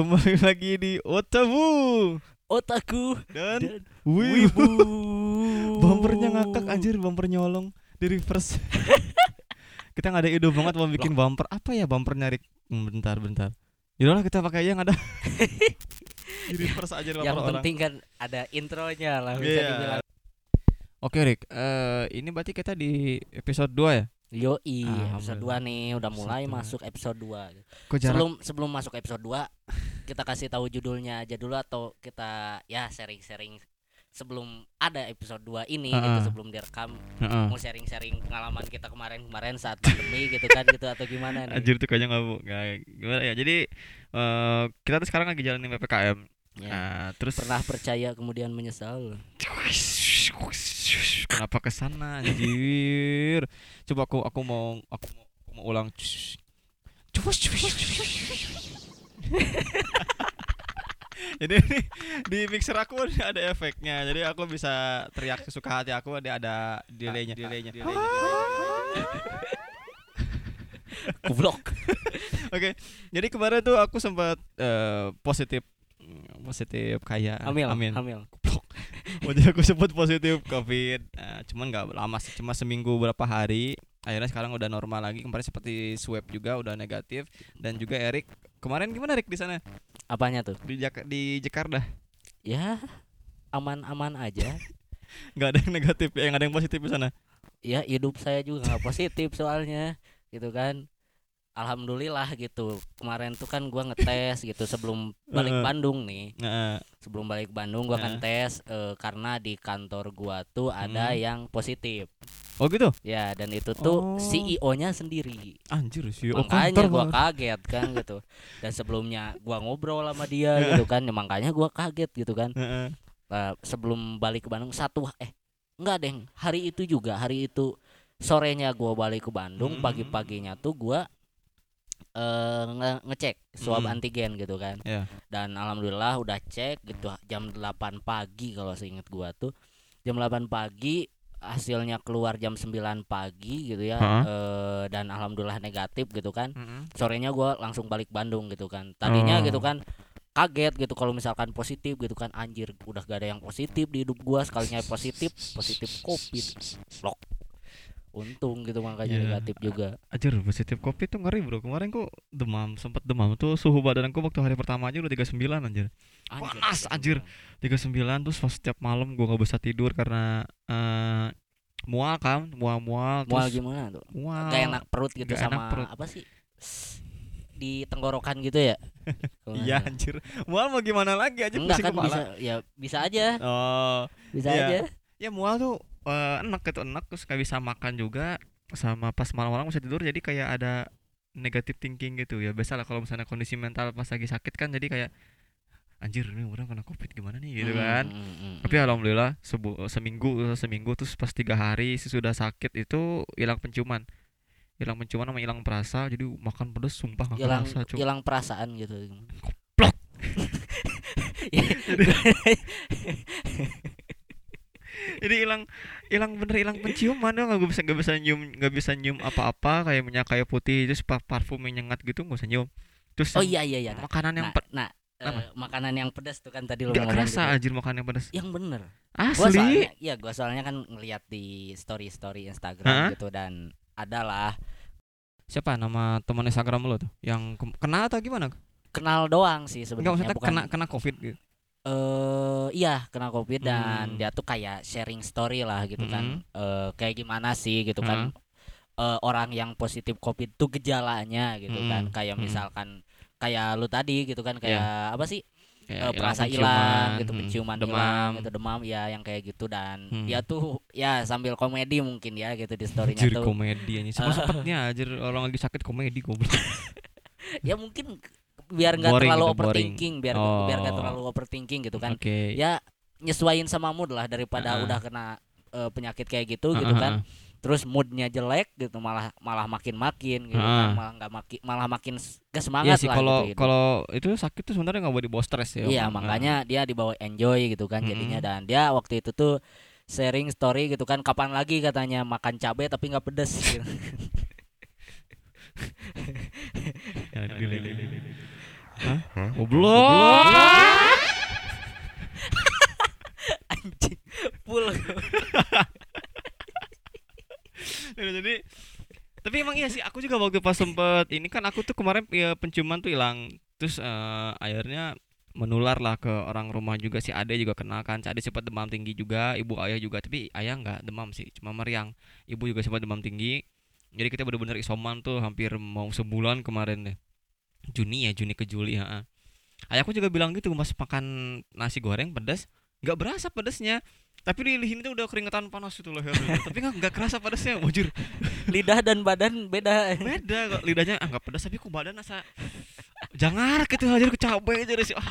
kembali lagi di Otabu Otaku dan, dan Wibu. Wibu. Bumpernya ngakak anjir, bumper nyolong di reverse. kita nggak ada ide banget mau bikin bumper. Apa ya bumper nyari? Hmm, bentar, bentar. Yaudahlah kita pakai yang ada. di reverse aja bumper Yang orang. penting kan ada intronya lah bisa Iya. dibilang. Oke Rick, eh ini berarti kita di episode 2 ya? Yoi, episode Alhamdulillah. 2 nih udah Episode mulai dua. masuk episode 2. Kok jarak? Sebelum sebelum masuk episode 2, kita kasih tahu judulnya aja dulu atau kita ya sharing-sharing sebelum ada episode 2 ini gitu Ha-ha. sebelum direkam Heeh. mau sharing-sharing pengalaman kita kemarin-kemarin saat pandemi gitu kan gitu atau gimana nih. Anjir tuh kayaknya nggak bu- gimana ya. Jadi eh kita tuh sekarang lagi jalanin ppkm. Ya. Nah, terus Pernah percaya kemudian menyesal. Kenapa ke sana anjir? Coba aku aku mau aku mau aku mau ulang. Jadi ini di mixer aku ada efeknya. Jadi aku bisa teriak sesuka hati aku ada ada delaynya, delaynya, delaynya. Goblok. Oke. Jadi kemarin tuh aku sempat eh, positif mm, positif kayak Hamil, amin. hamil. Wajah aku sempat positif covid Nah, cuman nggak lama sih cuma seminggu berapa hari akhirnya sekarang udah normal lagi kemarin seperti swab juga udah negatif dan juga Erik kemarin gimana Erik di sana Apanya tuh? di Jak di Jakarta Ya aman-aman aja. nggak ada yang negatif ya yang ada yang positif di sana ya hidup saya juga nggak positif soalnya gitu kan alhamdulillah gitu kemarin tuh kan gua ngetes gitu sebelum balik. Bandung nih sebelum balik Bandung gua Heeh. kan tes eh, karena di kantor gua tuh ada Hmm. yang positif oh gitu ya dan itu tuh Oh. CEO-nya sendiri anjir oh, makanya kantor gua malah. kaget kan gitu dan sebelumnya gua ngobrol sama dia gitu kan ya makanya gua kaget gitu kan. Nah, sebelum balik ke Bandung satu eh enggak deh hari itu juga hari itu sorenya gua balik ke Bandung Mm. pagi-paginya tuh gua eh nge- ngecek swab Mm. antigen gitu kan Iya. dan alhamdulillah udah cek gitu jam 8 pagi kalau seinget gua tuh jam 8 pagi hasilnya keluar jam 9 pagi gitu ya Ha? eh, dan alhamdulillah negatif gitu kan Mm-mm. sorenya gua langsung balik Bandung gitu kan tadinya Oh. gitu kan kaget gitu kalau misalkan positif gitu kan anjir udah gak ada yang positif di hidup gua sekalinya positif positif covid blok untung gitu makanya Iya. negatif juga. Anjir positif covid tuh ngeri bro. Kemarin kok demam sempat demam. Tuh suhu badanku waktu hari pertama aja udah 39 anjir. Panas, anjir. 39 terus pas setiap malam gua nggak bisa tidur karena eh mual kan mual-mual mual terus gimana tuh? mual. Gak enak perut gitu Gak enak sama perut. apa sih? Di tenggorokan gitu ya? Iya anjir. Mual mau gimana lagi? Aja enggak kan kepala. bisa ya bisa aja. Oh bisa Iya. aja. Ya mual tuh eh, enak gitu enak terus gak bisa makan juga sama pas malam-malam bisa tidur jadi kayak ada negatif thinking gitu. Ya biasa lah kalau misalnya kondisi mental pas lagi sakit kan jadi kayak anjir ini orang kena covid gimana nih? gitu Hmm, kan. hmm, hmm, hmm. tapi alhamdulillah sebu seminggu seminggu terus pas tiga hari sesudah sakit itu hilang penciuman. Hilang penciuman sama hilang perasa jadi makan pedes sumpah gak hilang kerasa cuy hilang perasaan gitu. Goblok. jadi hilang hilang bener hilang penciuman ya nggak bisa nggak bisa nyium nggak bisa nyium apa-apa kayak minyak kayu putih terus pa- parfum yang nyengat gitu nggak bisa nyium. Terus oh iya iya iya. nah, makanan yang nah, nah, Apa? makanan yang pedas tuh kan tadi lo nggak kerasa gitu. anjir makanan yang pedas. Yang bener. Gua asli. soalnya ya gua soalnya kan ngelihat di story story Instagram Hah? gitu dan adalah siapa? Nama teman Instagram lo tuh? Yang ke- kena atau gimana? Kenal doang sih sebenarnya bukan kena kena covid gitu eh iya kena covid dan Hmm. dia tuh kayak sharing story lah gitu kan Mm-mm. Eh, kayak gimana sih gitu kan Eh, orang yang positif covid tuh gejalanya gitu kan Mm-mm. kayak Mm. misalkan kayak lu tadi gitu kan kayak apa sih Kayak Eh, perasa hilang gitu mm, penciuman demam gitu demam ya yang kayak gitu dan Hmm. dia tuh ya sambil komedi mungkin ya gitu di storynya tuh komedi semua sempatnya anjir orang lagi sakit komedi goblok. ya mungkin biar nggak terlalu gitu, boring. overthinking biar biar nggak Oh. terlalu overthinking gitu kan Oke. ya nyesuaiin sama mood lah daripada Heeh. udah kena eh, penyakit kayak gitu gitu Heeh, kan heeh. terus moodnya jelek gitu malah malah makin makin gitu Heeh. kan malah nggak makin malah makin gak Iya semangat sih lah kalau gitu hidup. kalau itu sakit tuh sebenarnya nggak boleh dibawa stres ya. iya Bang. makanya dia dibawa enjoy gitu kan jadinya Mm-mm. dan dia wakti itu tuh sharing story gitu kan kapan lagi katanya makan cabai tapi nggak pedes gitu. Dile. Hah? Goblok. anjing full. Ya, jadi tapi emang iya sih aku juga waktu pas sempet ini kan aku tuh kemarin ya penciuman tuh hilang. Terus eh, akhirnya menular lah ke orang rumah juga si ade juga kena kan. Si ade sempat demam tinggi juga ibu ayah juga. Tapi ayah nggak demam sih cuma meriang. Ibu juga sempat demam tinggi. Jadi kita bener-bener isoman tuh hampir mau sebulan kemarin deh Juni ya Juni ke Juli ya ayahku juga bilang gitu mas makan nasi goreng pedas nggak berasa pedasnya. Tapi di lihin itu udah keringetan panas itu lehernya tapi nggak nggak kerasa pedasnya wajur lidah dan badan beda. Beda kok lidahnya ah nggak pedas tapi kok badan asa jangan gitu aja ke cabai aja sih ah.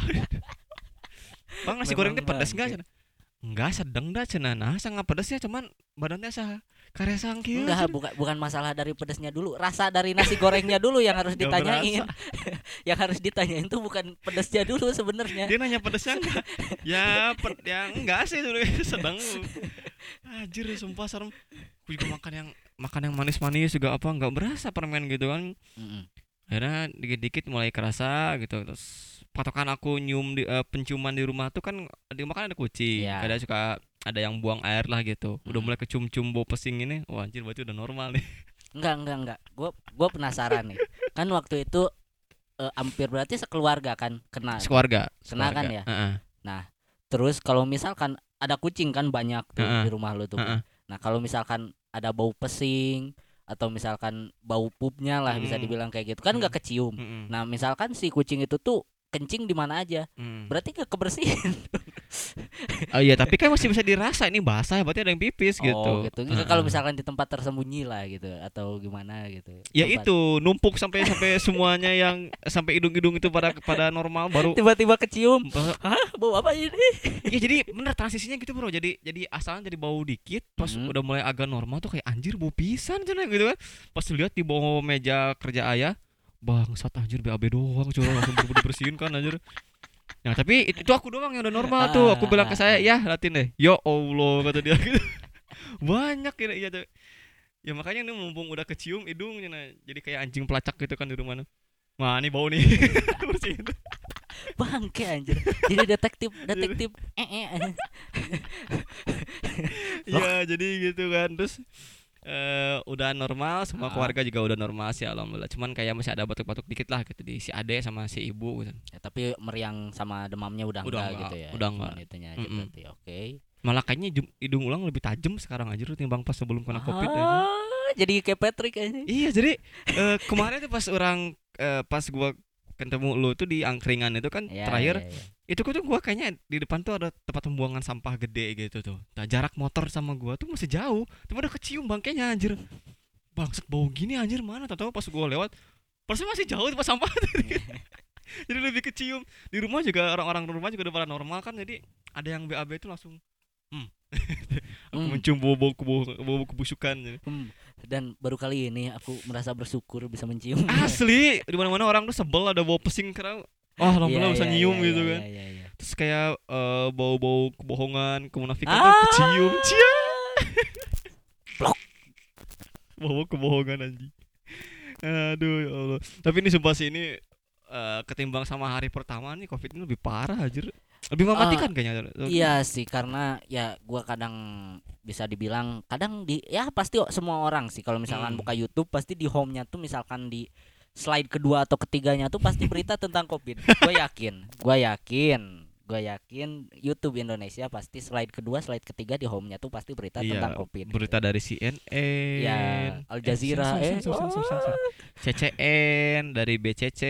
bang nasi Memang gorengnya pedas nggak bangke. cenah nggak sedang dah cenah nah sangat pedasnya cuman badannya sah karya sangkil enggak bukan bukan masalah dari pedesnya dulu rasa dari nasi gorengnya dulu yang harus ditanyain. yang harus ditanyain tuh bukan pedesnya dulu sebenarnya. Dia nanya pedasnya enggak ya ped ya enggak sih sebenarnya sedang anjir sumpah serem. Aku juga makan yang makan yang manis-manis juga apa nggak berasa permen gitu kan. Mm-mm. akhirnya dikit-dikit mulai kerasa gitu terus patokan aku nyium di eh, penciuman di rumah tuh kan di rumah kan ada kucing Iya. ada suka ada yang buang air lah gitu udah Mm. mulai kecium-cium bau pesing ini wah anjir berarti udah normal nih enggak enggak enggak gua gua penasaran nih kan waktu itu eh, hampir berarti sekeluarga kan kena sekeluarga Kena kan ya? Heeh, terus kalau misalkan ada kucing kan banyak tuh Heeh. di rumah lu tuh heeh. nah kalau misalkan ada bau pesing atau misalkan bau pupnya lah bisa Mm. dibilang kayak gitu kan nggak kecium Mm-mm, nah misalkan si kucing itu tuh kencing di mana aja. Mm. berarti nggak kebersihin. Oh iya tapi kan masih bisa dirasa ini basah berarti ada yang pipis gitu. oh gitu Heeh. kalau misalkan di tempat tersembunyi lah gitu atau gimana gitu. Ya Tempat- itu numpuk sampai sampai semuanya yang sampai hidung-hidung itu pada pada normal baru tiba-tiba kecium. Hah? Bau apa ini? Ya jadi bener transisinya gitu bro. Jadi jadi asalnya jadi bau dikit pas Mhm. udah mulai agak normal tuh kayak anjir bau pisan gitu kan. Pas lihat di bawah meja kerja ayah bangsat anjir BAB doang curang langsung buru bersihin kan anjir. Nah tapi itu, itu aku doang yang udah normal tuh. Aku bilang ke saya Ya latin deh. Ya Allah kata dia. Gitu Banyak ya iya tuh Ya makanya ini mumpung udah kecium hidungnya nah. Jadi kayak anjing pelacak gitu kan di rumah nah. Wah ini bau nih. Bersihin. Bangke anjir. Jadi detektif detektif eh, eh. Ya jadi gitu kan. Terus eh udah normal semua Ah. keluarga juga udah normal sih alhamdulillah cuman kayak masih ada batuk-batuk dikit lah gitu di si ade sama si ibu gitu. Ya, tapi meriang sama demamnya udah, Udah enggak, enggak, gitu ya udah enggak. itunya aja Mm-mm. berarti oke malah kayaknya hidung ulang lebih tajam sekarang aja timbang pas sebelum kena covid aja. Ah, jadi kayak Patrick aja Iya jadi eh, kemarin tuh pas orang eh, pas gua ketemu lu tuh di angkringan itu kan Ya, terakhir ya, ya. Itu tuh gua kayaknya di depan tuh ada tempat pembuangan sampah gede gitu tuh. Nah, jarak motor sama gua tuh masih jauh, tapi udah kecium bangkainya anjir. Bangsat bau gini anjir mana tahu pas gua lewat Pas masih jauh tempat sampah Jadi lebih kecium Di rumah juga orang-orang rumah juga udah pada normal kan Jadi ada yang BAB itu langsung Hmm Aku Hmm. mencium bau-bau kebo- bau kebusukan. Hmm, dan baru kali ini aku merasa bersyukur bisa mencium Asli Di mana mana orang tuh sebel ada bau pesing karena Oh alhamdulillah Iya, bisa iya, nyium iya, gitu iya, kan iya, iya. Terus kayak eh, bau-bau kebohongan, kemunafikan Ah. tuh kecium. Cia. Blok. Bau kebohongan anjing. Aduh ya Allah. Tapi ini sumpah sih ini eh, ketimbang sama hari pertama nih Covid ini lebih parah anjir. Lebih mematikan kayaknya. Iya sih karena ya gua kadang bisa dibilang kadang di ya pasti semua orang sih kalau misalkan Hmm. buka YouTube pasti di home-nya tuh misalkan di slide kedua atau ketiganya tuh pasti berita tentang Covid. Gue yakin, gue yakin, gue yakin YouTube Indonesia pasti slide kedua, slide ketiga di home-nya tuh pasti berita Iya, tentang Covid. berita dari CNN. Ya, Al Jazeera, eh. sensor, sensor, sensor. CCN dari BCC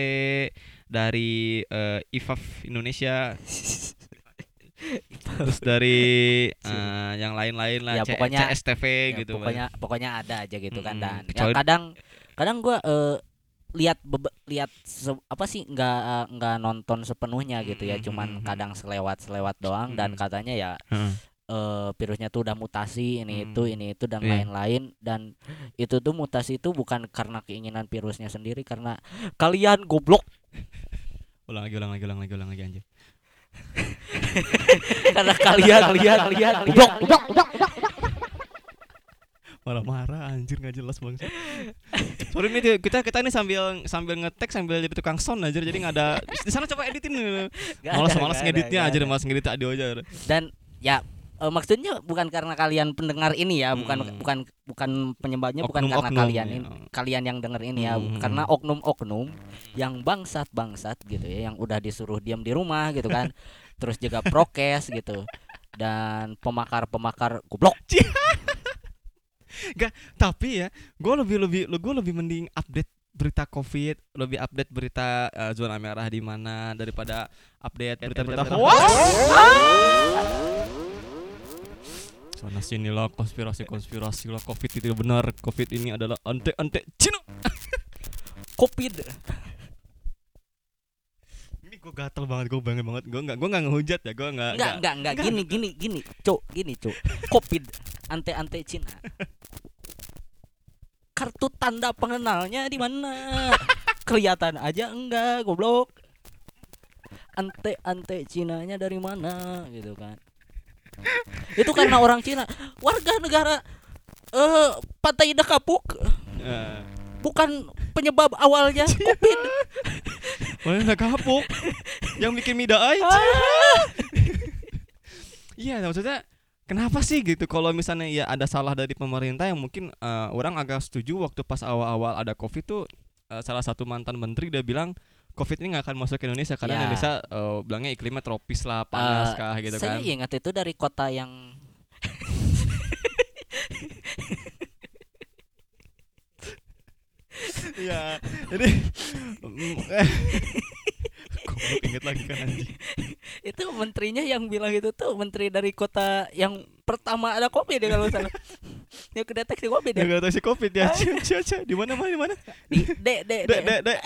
dari eh, IFAF Indonesia terus dari eh, yang lain-lain lah Ya, C- pokoknya- CSTV Ya, gitu pokoknya pokoknya ada aja gitu kan Mm-mm, dan ya kadang kadang gua eh, lihat lihat apa sih nggak eh, nggak nonton sepenuhnya gitu ya Mm-mm, cuman mm-mm. kadang selewat selewat doang dan katanya ya Heeh. eh, virusnya tuh udah mutasi ini Hmm. itu ini itu dan Iya. lain-lain dan itu tuh mutasi itu bukan karena keinginan virusnya sendiri karena kalian goblok ulang lagi ulang lagi ulang lagi ulang lagi anjir karena kalian kalian kalian goblok goblok Malah marah anjir nggak jelas banget. Sorry nih kita kita ini sambil sambil ngetek sambil jadi tukang sound aja jadi nggak ada di sana coba editin. Nggak Malas ada, malas ngeditnya aja malas ngedit audio aja. dan ya eh, maksudnya bukan karena kalian pendengar ini ya bukan Mm. bukan bukan penyebabnya bukan karena Oknum-oknum, kalian ya. ini kalian yang denger ini ya Mm. karena oknum-oknum yang bangsat bangsat gitu ya yang udah disuruh diam di rumah gitu kan terus jaga prokes gitu dan pemakar-pemakar goblok Tapi ya, gue lebih lebih gue lebih mending update berita covid, lebih update berita eh, zona merah di mana daripada update berita-berita hoax. Sana sini lah konspirasi-konspirasi lah covid itu benar, covid ini adalah ante-ante Cina. covid gue gatel banget, gue banget banget, gue nggak gue nggak ngehujat ya, gue nggak enggak enggak enggak gini gini gini. Cuk gini cuk. Covid ante-ante Cina. Kartu tanda pengenalnya di mana? Kelihatan aja enggak goblok. Ante-ante Cinanya dari mana? Gitu kan. Itu karena orang Cina. Warga negara eh pantai Indah Kapuk. Eh, bukan penyebab awalnya covid Mana nggak kapuk? Yang bikin mie daai. Ah. Iya, maksudnya kenapa sih gitu kalau misalnya ya ada salah dari pemerintah yang mungkin eh, orang agak setuju waktu pas awal-awal ada Covid tuh eh, salah satu mantan menteri dia bilang Covid ini nggak akan masuk ke Indonesia karena Ya. Indonesia eh, bilangnya iklimnya tropis lah, panas Eh, kah gitu saya kan. ingat itu dari kota yang Iya. Jadi Goblok inget lagi kan anjing. itu menterinya yang bilang itu tuh menteri dari kota yang pertama ada covid ya kalau salah yang kedeteksi covid Ya ya gak tahu si Covid ya. Cia, cia. Di mana mana di mana? di Dek, dek, dek, dek.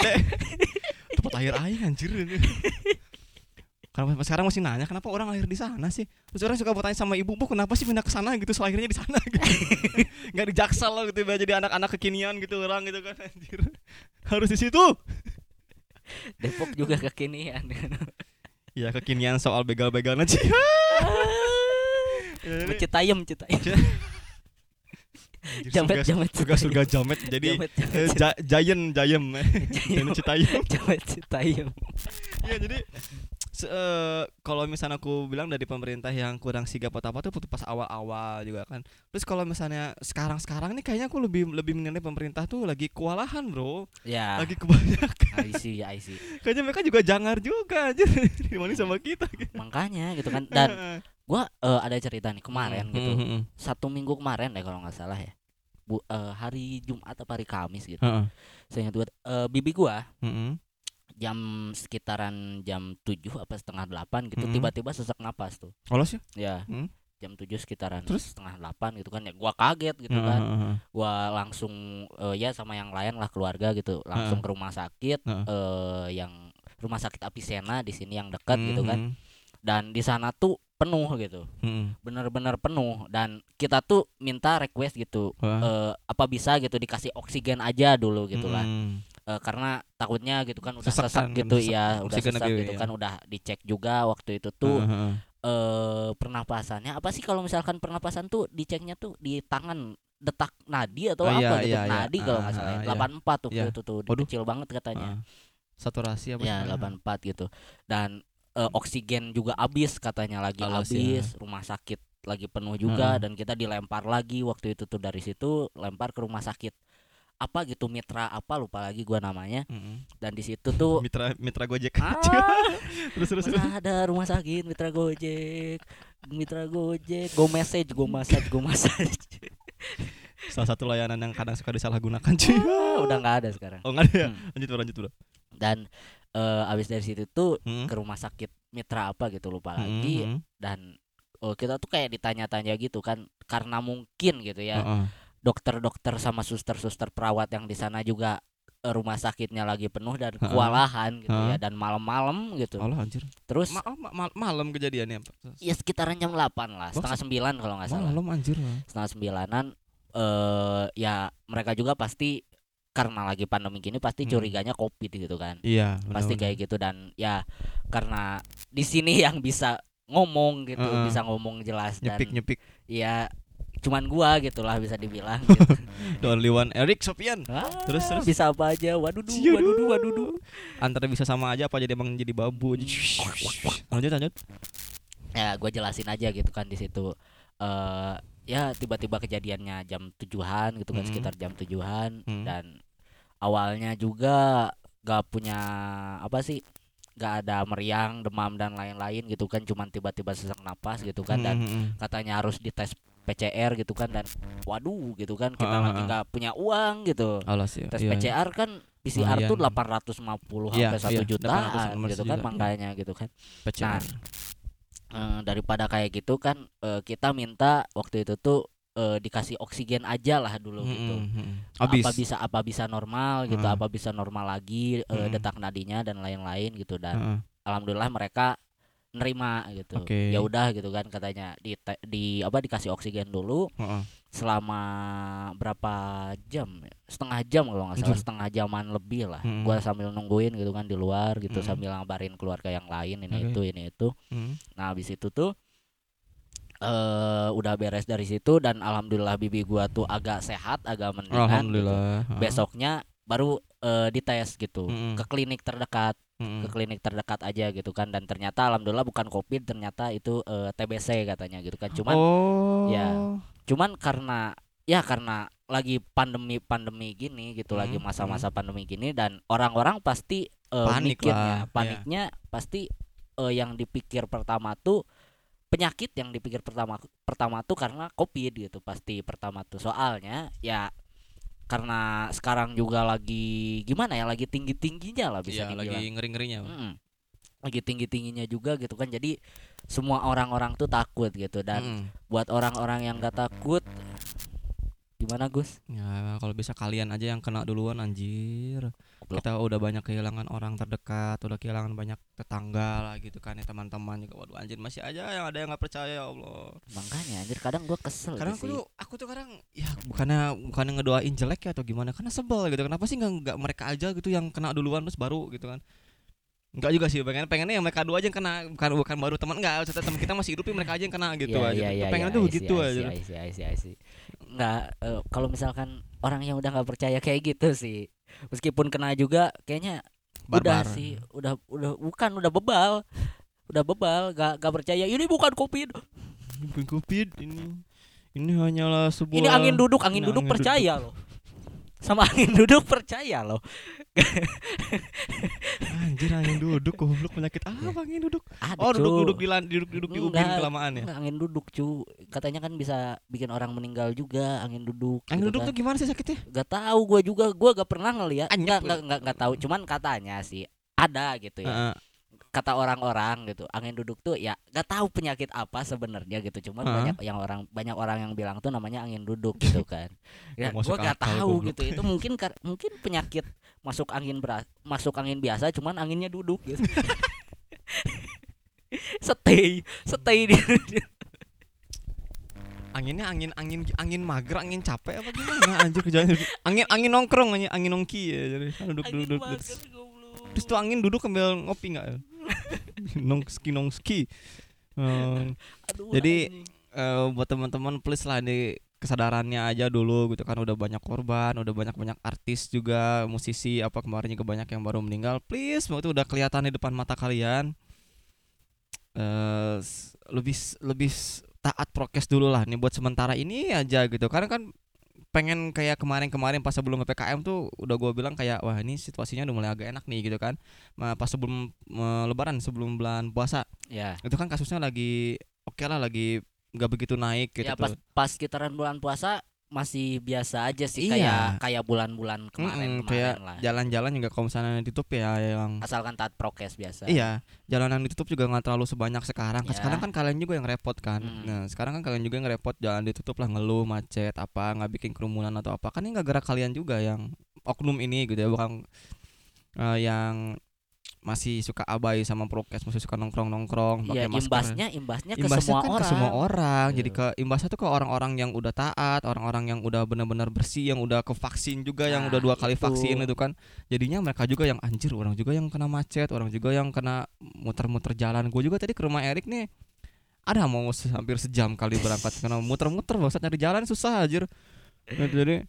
Tempat air air anjir. Karena sampai sekarang masih nanya kenapa orang lahir di sana sih. Terus orang suka bertanya sama ibu, "Bu, kenapa sih pindah ke sana gitu? Selahirnya di sana gitu." Enggak di Jaksel lah gitu jadi anak-anak kekinian gitu orang gitu kan anjir. Harus di situ. Depok juga kekinian Ya kekinian soal. Ya, ini- Citayam Citayam anjir, jamet jamet surga surga jamet jadi eh, ja- Giant Giant Ini Citayam jamet Citayam Iya jadi se- eh, kalau misalnya aku bilang dari pemerintah yang kurang sigap atau apa tuh pas awal-awal juga kan. Terus kalau misalnya sekarang-sekarang nih kayaknya aku lebih lebih menilai pemerintah tuh lagi kewalahan bro, ya lagi kebanyakan. I see I see Kayaknya mereka juga jangar juga aja dibanding sama kita. Gitu. makanya gitu kan dan gua eh, ada cerita nih kemarin Hmm, gitu hmm, hmm, satu minggu kemarin deh kalau nggak salah ya Bu, eh, hari Jumat atau hari Kamis gitu Heeh. saya ingat eh, bibi gua Heeh. Jam sekitaran jam 7 apa setengah delapan gitu Mm-mm. tiba-tiba sesak napas tuh Olos ya? ya Mm. jam 7 sekitaran Terus? setengah delapan gitu kan ya gua kaget gitu Heeh, kan gua langsung eh, ya sama yang lain lah keluarga gitu langsung ke rumah sakit Heeh. eh, yang rumah sakit Apisena di sini yang dekat gitu kan Mhm. dan di sana tuh penuh gitu Mhm. bener-bener penuh dan kita tuh minta request gitu eh, apa bisa gitu dikasih oksigen aja dulu gitu lah Mhm. Eh, karena takutnya gitu kan udah Sesak sesak kan, gitu sesak. ya udah sesak gitu iya. kan udah dicek juga waktu itu tuh Heeh, heeh. eh pernapasannya apa sih kalau misalkan pernapasan tuh diceknya tuh di tangan detak nadi atau Oh, apa iya, gitu iya, iya. nadi kalau nggak Ah, salah ya. iya. 84 tuh Iya. itu tuh Waduh. kecil banget katanya Heeh. Saturasi apa ya sih? 84 gitu dan eh, oksigen juga habis katanya lagi Alas, ya. habis rumah sakit lagi penuh juga Heeh. dan kita dilempar lagi waktu itu tuh dari situ lempar ke rumah sakit apa gitu mitra apa lupa lagi gua namanya Mhm. dan di situ tuh Mitra Mitra Gojek. ah terus terus ada rumah sakit mitra gojek mitra gojek go message go massage go massage Salah satu layanan yang kadang suka disalahgunakan cuy. Ah, udah nggak ada sekarang Oh enggak ada ya? Hmm. Lanjut bro, lanjut bro. dan eh, abis dari situ tuh Hmm. ke rumah sakit mitra apa gitu lupa Hmm, lagi hmm. dan oh, kita tuh kayak ditanya-tanya gitu kan karena mungkin gitu ya Heeh. Dokter-dokter sama suster-suster perawat yang di sana juga eh, rumah sakitnya lagi penuh dan kewalahan gitu Heeh. ya dan malam-malam gitu Allah anjir. terus Ma oh, ma- ma- malam kejadiannya. ya sekitaran jam 8 lah setengah sembilan kalau nggak salah Malam anjir. setengah sembilanan eh ya mereka juga pasti karena lagi pandemi gini pasti Hmm. curiganya covid gitu kan Iya, pasti kayak gitu dan ya karena di sini yang bisa ngomong gitu Heeh. bisa ngomong jelas dan nyepik nyepik. ya cuman gua gitulah bisa dibilang gitu. The only one Eric Sofian Ah, Terus, terus? bisa apa aja waduh waduh duh, waduh duh. antara bisa sama aja apa jadi emang jadi babu aja. lanjut lanjut ya gue jelasin aja gitu kan di situ eh ya tiba-tiba kejadiannya jam tujuan gitu kan Mm. sekitar jam tujuan Mm. dan awalnya juga gak punya apa sih gak ada meriang demam dan lain-lain gitu kan cuman tiba-tiba sesak napas gitu kan dan Hmm, hmm, hmm. katanya harus dites PCR gitu kan dan waduh gitu kan kita lagi nggak punya uang gitu alas ya tes iya. PCR kan PCR tuh Lumayan. 850 Iya, sampai 1 iya, jutaan 850 gitu kan juta. makanya gitu kan PCR. Eh, daripada kayak gitu kan eh, kita minta waktu itu tuh eh, dikasih oksigen aja lah dulu Hmm, gitu hmm, hmm. Abis. apa bisa apa bisa normal gitu Ah. apa bisa normal lagi Mm. detak nadinya dan lain-lain gitu dan Heeh. alhamdulillah mereka nerima gitu Oke. ya udah gitu kan katanya di di apa dikasih oksigen dulu Heeh. selama berapa jam ya? setengah jam kalau nggak salah setengah jaman lebih lah Mm. gua sambil nungguin gitu kan di luar gitu Mm. sambil ngabarin keluarga yang lain ini Oke. itu ini itu Hmm. Nah, habis itu tuh eh udah beres dari situ dan alhamdulillah bibi gua tuh agak sehat, agak mendingan. gitu. Alhamdulillah. Besoknya baru eh, dites gitu Mm-mm. ke klinik terdekat, Mm-mm. ke klinik terdekat aja gitu kan dan ternyata alhamdulillah bukan Covid, ternyata itu eh, TBC katanya gitu kan. Cuman oh. ya, cuman karena ya karena lagi pandemi-pandemi gini gitu, lagi Hmm, masa-masa pandemi gini dan orang-orang pasti eh, Panik mikirnya, lah, iya. paniknya pasti eh, yang dipikir pertama tuh penyakit yang dipikir pertama pertama tuh karena covid gitu pasti pertama tuh soalnya ya karena sekarang juga lagi gimana ya lagi tinggi tingginya lah bisa dibilang lagi ngeri-ngerinya. Mm-mm. lagi tinggi tingginya juga gitu kan jadi semua orang-orang tuh takut gitu dan Mm-mm. buat orang-orang yang gak takut gimana Gus Ya, kalau bisa kalian aja yang kena duluan anjir. Goblok. Kita udah banyak kehilangan orang terdekat, udah kehilangan banyak tetangga lah gitu kan ya teman-teman juga. Waduh anjir masih aja yang ada yang nggak percaya ya Allah. makanya anjir kadang gua kesel gitu aku tuh aku tuh kadang ya bukannya bukannya ngedoain jelek ya atau gimana karena sebel gitu. Kenapa sih nggak mereka aja gitu yang kena duluan terus baru gitu kan? Enggak juga sih, pengen pengennya yang mereka dua aja yang kena bukan bukan baru teman enggak, maksudnya teman kita masih hidup ya mereka aja yang kena gitu Iya, aja. iya, iya, pengen iya, tuh begitu aja. see, I see, I see, I see, I see. Nggak, eh, kalau misalkan orang yang udah nggak percaya kayak gitu sih meskipun kena juga kayaknya udah Barbar. sih udah udah bukan udah bebal udah bebal gak, gak percaya ini bukan covid Bukan covid ini. Ini hanyalah sebuah ini angin duduk angin Ini duduk angin percaya loh sama angin duduk percaya loh Anjir angin duduk goblok penyakit apa angin duduk? ada Oh cu. duduk-duduk di lan- duduk-duduk di ubin kelamaan ya. Enggak, angin duduk cu katanya kan bisa bikin orang meninggal juga angin duduk Angin gitu duduk kan. tuh gimana sih sakitnya? Gak tahu gue juga gue gak pernah ngeliat Anyep nggak nggak nggak tahu cuman katanya sih ada gitu ya Heeh. Kata orang-orang gitu angin duduk tuh ya gak tahu penyakit apa sebenarnya gitu cuman Hah? banyak yang orang banyak orang yang bilang tuh namanya angin duduk gitu kan ya Nggak gue gak akal, tahu gitu itu mungkin mungkin penyakit masuk angin beras masuk angin biasa cuman anginnya duduk gitu stay stay di Anginnya angin angin angin mager, angin capek apa gimana anjir kerjanya? Angin angin nongkrong angin angin nongki ya jadi duduk angin duduk. mager, Terus, tuh angin duduk sambil ngopi enggak? nongski nongski. Aduh, jadi, eh, buat teman-teman please lah di kesadarannya aja dulu gitu kan udah banyak korban, udah banyak-banyak artis juga, musisi apa kemarin juga banyak yang baru meninggal. Please, mau itu udah kelihatan di depan mata kalian. S- lebih lebih taat prokes dulu lah nih buat sementara ini aja gitu. Karena kan pengen kayak kemarin-kemarin pas sebelum PPKM tuh udah gua bilang kayak wah ini situasinya udah mulai agak enak nih gitu kan. Nah, pas sebelum eh, lebaran sebelum bulan puasa ya itu kan kasusnya lagi oke lah lagi nggak begitu naik gitu ya pas tuh. pas sekitaran bulan puasa masih biasa aja sih Iya. kayak kayak bulan-bulan kemarin Mm-mm, kayak kemarin lah jalan-jalan juga kalau misalnya ditutup ya yang asalkan taat prokes biasa Iya, jalanan ditutup juga nggak terlalu sebanyak sekarang. Kan Ya. Sekarang kan kalian juga yang repot kan. Mm. Nah, sekarang kan kalian juga yang repot jalan ditutup lah ngeluh macet apa nggak bikin kerumunan atau apa. Kan ini nggak gerak kalian juga yang oknum ini gitu ya, bukan eh, yang masih suka abai sama prokes, masih suka nongkrong-nongkrong Iya pakai masker. imbasnya imbasnya ke Imbasnya semua kan orang ke semua orang. Jadi Iya. ke imbasnya tuh ke orang-orang yang udah taat, orang-orang yang udah benar-benar bersih, yang udah ke vaksin juga, yang Nah, udah dua kali itu. vaksin itu kan. Jadinya mereka juga yang anjir, orang juga yang kena macet, orang juga yang kena muter-muter jalan. Gue juga tadi ke rumah Erik nih ada mau se- hampir sejam kali berangkat karena muter-muter bangsat nyari jalan susah aja jadi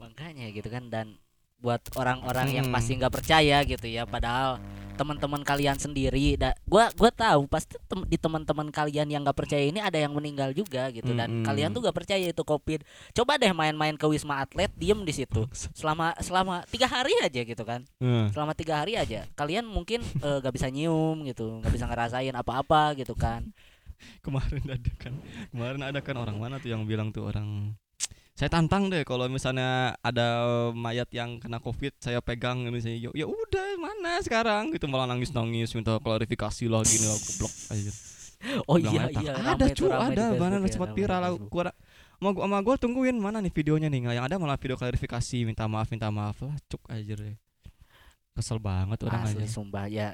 makanya gitu kan dan buat orang-orang yang Hmm. pasti nggak percaya gitu ya. Padahal teman-teman kalian sendiri da, gua gua tahu pasti tem- di teman-teman kalian yang nggak percaya ini ada yang meninggal juga gitu. Dan Mm-mm. kalian tuh nggak percaya itu covid. Coba deh main-main ke wisma atlet diem di situ. Selama selama tiga hari aja gitu kan. Heeh. selama tiga hari aja. Kalian mungkin eh, nggak bisa nyium gitu nggak bisa ngerasain apa-apa gitu kan. Kemarin ada kan kemarin ada kan orang mana tuh yang bilang tuh orang saya tantang deh kalau misalnya ada mayat yang kena covid saya pegang ini saya ya udah mana sekarang? Gitu malah nangis nangis minta klarifikasi lah gini lah goblok aja oh iya iya ada cu ada mana ya, sempat viral. lah Facebook. gua sama gua, sama gua tungguin mana nih videonya nih? Nggak yang ada malah video klarifikasi minta maaf minta maaf lah cuk aja deh. Kesel banget orang Asli aja. sumpah ya.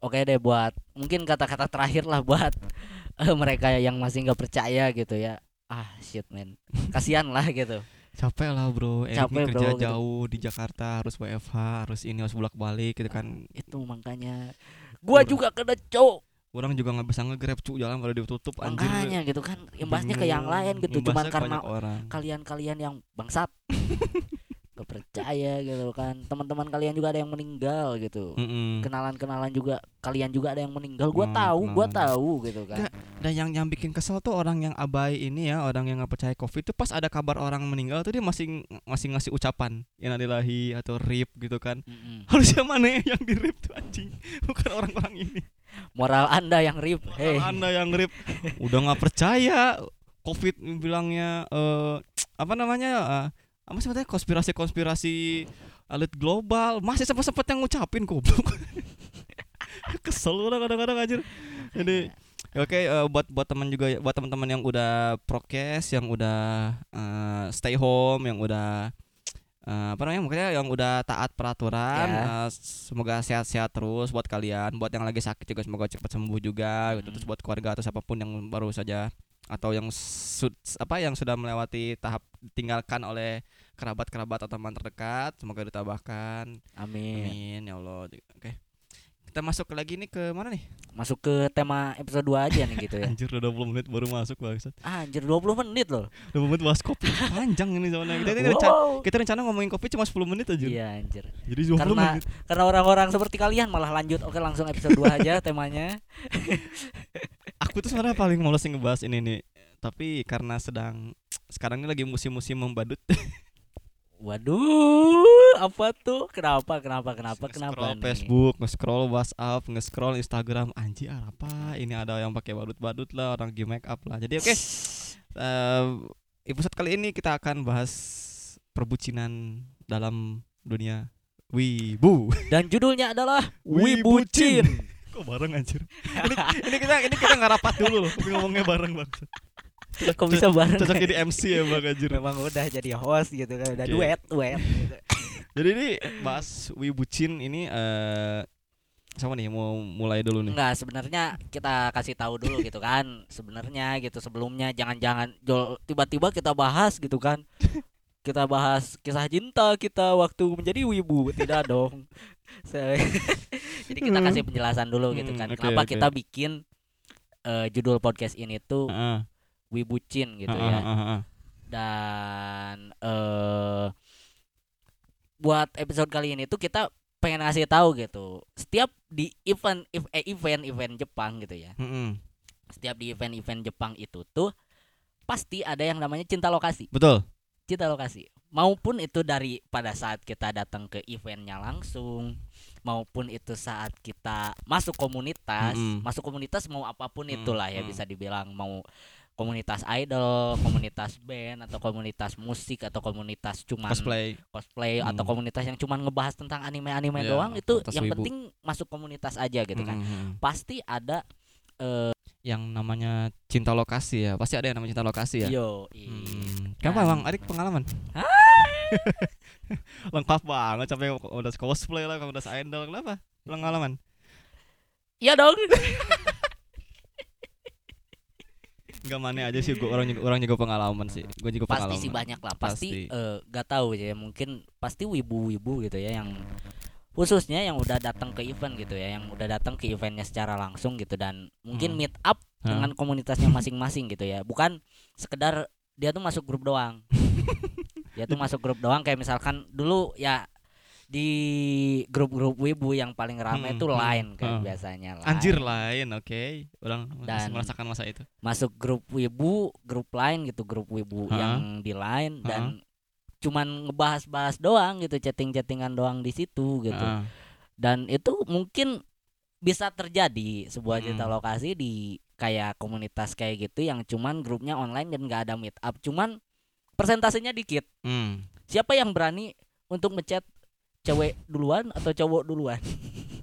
Oke deh buat mungkin kata-kata terakhir lah buat eh, mereka yang masih nggak percaya gitu ya. Ah shit man. Kasihan lah gitu. capek lah bro Erik Capek, nih bro, kerja gitu. jauh di Jakarta harus WFH harus ini harus bolak balik gitu kan Itu makanya gua juga kena cok. orang juga nggak bisa nge-grab cu jalan pada ditutup anjir Makanya gitu kan imbasnya ke yang lain gitu cuman karena orang kalian-kalian yang bangsat. Gak percaya gitu kan. Teman-teman kalian juga ada yang meninggal gitu. Mm-mm. Kenalan-kenalan juga kalian juga ada yang meninggal. Gua Hmm, tahu, gua kenalan. tahu gitu kan. Nggak, dan yang yang bikin kesel tuh orang yang abai ini ya orang yang nggak percaya covid tuh pas ada kabar orang meninggal tuh dia masih masih ngasih ucapan innalillahi atau rip gitu kan Mm-mm. harusnya mana yang di rip tuh anjing bukan orang-orang ini Moral Anda yang rip. Hei. Kalau anda yang rip udah nggak percaya covid bilangnya eh apa namanya eh, apa sih namanya? Konspirasi-konspirasi elit global. Masih sempat-sempat yang ngucapin goblok. Kesel udah kadang-kadang aja jadi ya oke eh, buat buat teman juga buat teman-teman yang udah prokes yang udah eh, stay home yang udah eh, apa namanya makanya yang udah taat peraturan Ya. eh, semoga sehat-sehat terus buat kalian. Buat yang lagi sakit juga semoga cepat sembuh juga gitu. Hmm. terus buat keluarga atau siapa pun yang baru saja atau yang sud, apa yang sudah melewati tahap ditinggalkan oleh kerabat-kerabat atau teman terdekat semoga ditambahkan Amin. amin ya Allah. Oke kita masuk lagi nih ke mana nih Masuk ke tema episode 2 aja nih gitu ya. anjir udah 20 menit baru masuk bangsat Ah, Anjir 20 menit loh. 20 menit bahas kopi panjang ini soalnya kita, rencana, Wow. kita rencana ngomongin kopi cuma 10 menit aja Iya anjir. jadi 20 Karena menit karena orang-orang seperti kalian malah lanjut. Oke, langsung episode 2 aja temanya. aku tuh sebenarnya paling males ngebahas ini nih tapi karena sedang sekarang ini lagi musim-musim membadut Waduh, apa tuh? Kenapa? Kenapa? Kenapa? Kenapa Nge-scroll nih? Facebook, nge-scroll WhatsApp, nge-scroll Instagram, anjir apa? Ini ada yang pakai badut-badut lah, orang game make up lah. Jadi oke, eh, episode kali ini kita akan bahas perbucinan dalam dunia wibu. Dan judulnya adalah Wibucin. Kok bareng anjir? ini, ini kita ini kita nggak rapat dulu loh, tapi ngomongnya bareng bang. Kok bisa bareng? Cocok jadi MC ya bang anjir. Memang udah jadi host gitu kan, udah Oke. duet, duet. gitu. Jadi ini bahas wibucin ini eh sama nih mau mulai dulu nih. Enggak, sebenarnya kita kasih tahu dulu gitu kan. Sebenarnya gitu sebelumnya jangan-jangan tiba-tiba kita bahas gitu kan. Kita bahas kisah cinta kita waktu menjadi wibu, tidak dong. Jadi kita kasih penjelasan dulu gitu Hmm, kan. oke, Kenapa oke. kita bikin eh, judul podcast ini tuh Heeh. Wibucin gitu Heeh, ya. heeh, heeh. Dan eh buat episode kali ini tuh kita pengen ngasih tahu gitu. Setiap di event ev- eh, event event Jepang gitu ya. Mm-mm. Setiap di event-event Jepang itu tuh pasti ada yang namanya cinta lokasi. Betul. Cinta lokasi. Maupun itu dari pada saat kita datang ke eventnya langsung, maupun itu saat kita masuk komunitas, Mm-mm. masuk komunitas mau apa pun Mm, itulah ya mm. bisa dibilang mau komunitas idol, komunitas band atau komunitas musik atau komunitas cuman Cosplay. cosplay atau Hmm. komunitas yang cuman ngebahas tentang anime-anime Iya, doang itu yang wibu. penting masuk komunitas aja gitu kan. Mm-mm. Pasti ada Yang namanya cinta lokasi ya. Pasti ada yang namanya cinta lokasi ya. yo Hmm. Kenapa Kan. Bang Arik pengalaman? Lengkap banget sampai udah cosplay lah, udah idol. Kenapa? Pengalaman. Iya dong. Enggak mana aja sih gua orang juga, orang juga pengalaman sih. Gua juga pasti pengalaman. sih banyak lah pasti, Pasti. eh, gak tahu ya mungkin pasti wibu-wibu gitu ya yang khususnya yang udah datang ke event gitu ya yang udah datang ke eventnya secara langsung gitu dan mungkin Hmm. meet up Hah. dengan komunitasnya masing-masing gitu ya bukan sekedar dia tuh masuk grup doang dia tuh masuk grup doang kayak misalkan dulu ya di grup-grup wibu yang paling ramai Hmm, itu hmm, line kan hmm. biasanya Line. Anjir lain, oke. Orang masih Dan- merasakan masa itu. masuk grup wibu grup lain gitu grup wibu Hah? yang di line dan cuman ngebahas-bahas doang gitu chatting-chattingan doang di situ gitu Heeh. dan itu mungkin bisa terjadi sebuah Hmm. cerita lokasi di kayak komunitas kayak gitu yang cuman grupnya online dan nggak ada meet up cuman persentasenya dikit Hmm. siapa yang berani untuk ngechat cewek duluan atau cowok duluan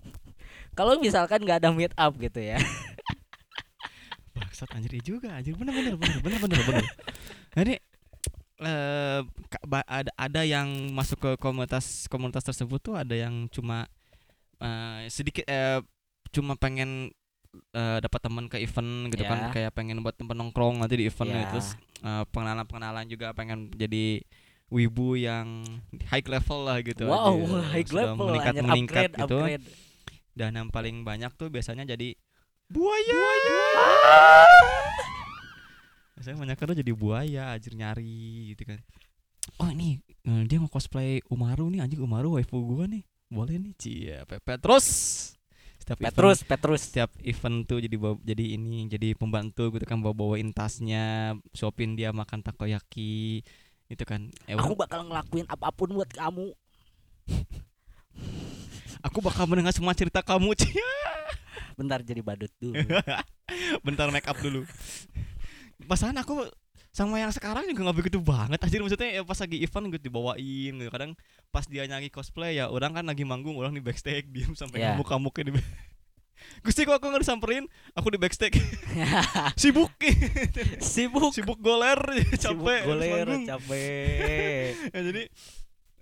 kalau misalkan nggak ada meet up gitu ya Bangsat anjir iya juga anjir bener bener bener bener bener bener. Jadi eh ka- ba- ada ada yang masuk ke komunitas komunitas tersebut tuh ada yang cuma eh, sedikit eh cuma pengen eh, dapat teman ke event gitu Ya. kan kayak pengen buat tempat nongkrong nanti di event Ya. terus pengenalan pengenalan juga pengen jadi wibu yang high level lah gitu wow aja. high Sudah level meningkat anjir, meningkat upgrade, gitu upgrade. dan yang paling banyak tuh biasanya jadi buaya. Biasanya banyak tuh jadi buaya, anjir nyari gitu kan. Oh ini eh, dia mau cosplay Umaru nih anjing Umaru waifu gua nih. Boleh nih Cia Pepe terus. Setiap event- Petrus Petrus setiap event tuh jadi bawa, jadi ini jadi pembantu gitu kan bawa bawain tasnya suapin dia makan takoyaki itu kan eh, aku bakal ngelakuin apa pun buat kamu. Aku bakal mendengar semua cerita kamu Cia bentar jadi badut dulu. Bentar make up dulu. Pasangan aku sama yang sekarang juga nggak begitu banget. Aja maksudnya ya pas lagi event gitu dibawain gitu. kadang pas dia nyanyi cosplay ya orang kan lagi manggung orang di backstage diem sampai Ya. ngamuk ngamuknya di Gusti kok aku nggak disamperin aku di backstage. Sibuk. Sibuk. Sibuk goler. Sibuk capek harus goler capek. Ya, jadi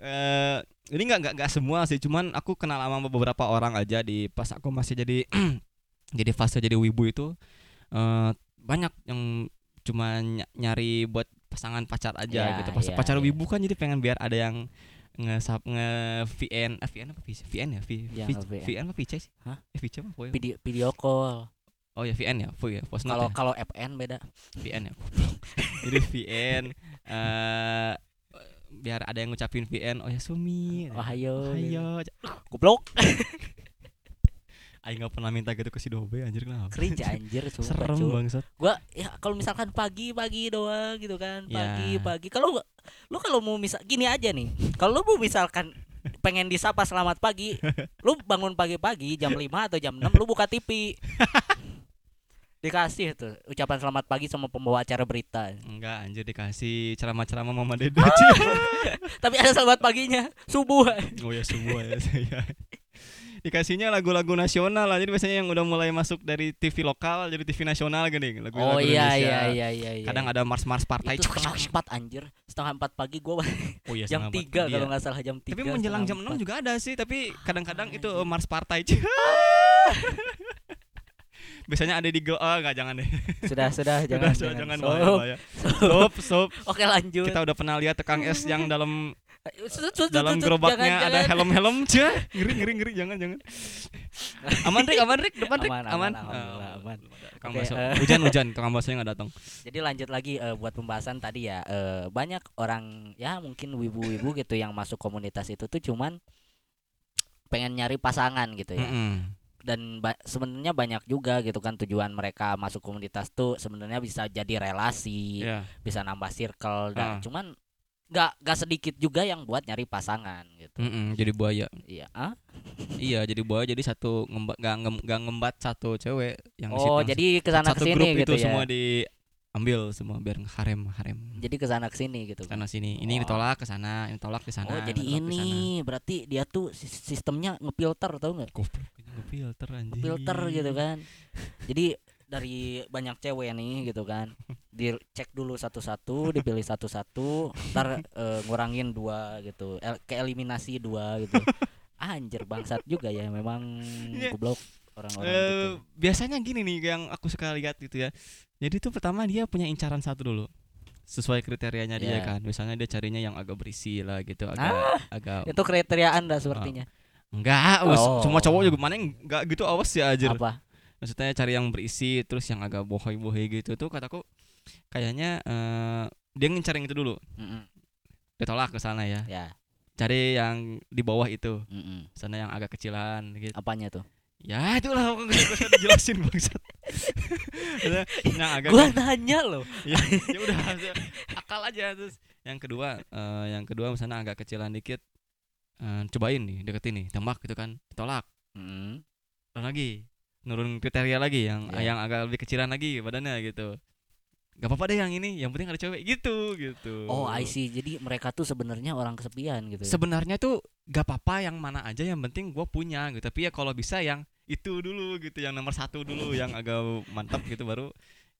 eh ini nggak nggak nggak semua sih. Cuman aku kenal sama beberapa orang aja di pas aku masih jadi jadi fase jadi wibu itu eh banyak yang cuma ny- nyari buat pasangan pacar aja Ya, gitu. Pas ya, pacar ya. wibu kan jadi pengen biar ada yang nge nge VN eh, VN apa VC? VN ya? V, Ya, V- VN. VN apa VC sih? Hah? eh VC apa? Video video call. Oh ya VN ya? V ya? Kalau ya? kalau FN beda. VN ya? Jadi VN eh biar ada yang ngucapin VN oh ya Sumi. Ohayo ayo goblok Aing nggak pernah minta gitu ke si Dobe anjir kenapa? Cringe anjir sumpah serem cuy. bangsat. Gua ya kalau misalkan pagi pagi doang gitu kan Ya. pagi pagi. Kalau lu kalau mau misal gini aja nih. Kalau lu mau misalkan pengen disapa selamat pagi lu bangun pagi-pagi jam 5 atau jam 6 lu buka TV dikasih tuh ucapan selamat pagi sama pembawa acara berita. Enggak anjir dikasih ceramah-ceramah Mama Dede. Tapi ada selamat paginya subuh. Oh ya semua ya. Saya dikasihnya lagu-lagu nasional lah jadi biasanya yang udah mulai masuk dari TV lokal jadi TV nasional gini lagu oh iya iya iya iya iya. kadang ada mars-mars partai itu setengah empat anjir setengah empat pagi gua oh iya jam tiga kalau Iya. nggak salah jam tiga tapi menjelang jam setengah 6 empat. juga ada sih tapi kadang-kadang itu Anjir. mars partai biasanya ada di go oh enggak jangan deh sudah sudah jangan Udah, jangan, jangan bahaya, Stop. stop stop oke lanjut kita udah pernah lihat tukang es yang dalam dalam gerobaknya jangan, ada helm-helm cia ngeri ngeri ngeri jangan jangan aman Rik aman Rik depan Rik Aman, aman, aman alhamdulillah, aman. tukang Oke, bakso eh. hujan hujan tukang baksonya nggak datang Jadi lanjut lagi eh, buat pembahasan tadi ya eh, banyak orang ya mungkin wibu-wibu gitu yang masuk komunitas itu tuh cuman pengen nyari pasangan gitu ya. Mm-mm. Dan ba- sebenarnya banyak juga gitu kan tujuan mereka masuk komunitas tuh sebenarnya bisa jadi relasi, Iya. bisa nambah circle dan Ah. cuman nggak nggak sedikit juga yang buat nyari pasangan gitu. Mm-mm, jadi buaya Iya. Ah? iya jadi buaya jadi satu ngembat nggak ngem- nggak ngembat satu cewek yang di Oh, situ. jadi ke sana satu ke sini grup gitu itu ya. semua diambil semua biar harem harem Jadi ke sana ke sini gitu. sana sini ini Wah. ditolak ke sana ini tolak ke sana Oh, jadi ke sana. ini berarti dia tuh sis- sistemnya ngefilter tau nggak? ngefilter anjing filter gitu kan jadi dari banyak cewek nih gitu kan dicek dulu satu-satu dipilih satu-satu ntar eh, ngurangin dua gitu El- keeliminasi dua gitu anjir bangsat juga ya memang Iya. goblok orang-orang Eh, gitu biasanya gini nih yang aku suka lihat gitu ya. Jadi tuh pertama dia punya incaran satu dulu. Sesuai kriterianya dia Iya. kan. Misalnya dia carinya yang agak berisi lah gitu, agak Ah, agak itu kriteria anda sepertinya enggak, us, Oh. semua cowok juga mana enggak gitu awas ya aja. apa maksudnya cari yang berisi terus yang agak bohoi-bohoi gitu tuh kataku kayaknya eh dia ngincar yang itu dulu. Mm-mm. ditolak ke sana ya. Ya. Cari yang di bawah itu. Mm-mm. sana yang agak kecilan gitu. Apanya tuh? Ya itulah aku nggak usah dijelasin bangsat. Yang agak gua nanya loh ya, ya udah akal aja terus. Yang kedua eh, yang kedua misalnya agak kecilan dikit eh, cobain nih deketin nih tembak gitu kan ditolak Mm. turun lagi nurun kriteria lagi yang Ya. yang agak lebih kecilan lagi badannya gitu gak apa-apa deh yang ini yang penting ada cewek gitu gitu oh I see jadi mereka tuh sebenarnya orang kesepian gitu ya? sebenarnya tuh gak apa-apa yang mana aja yang penting gue punya gitu tapi ya kalau bisa yang itu dulu gitu yang nomor satu dulu yang agak mantap gitu baru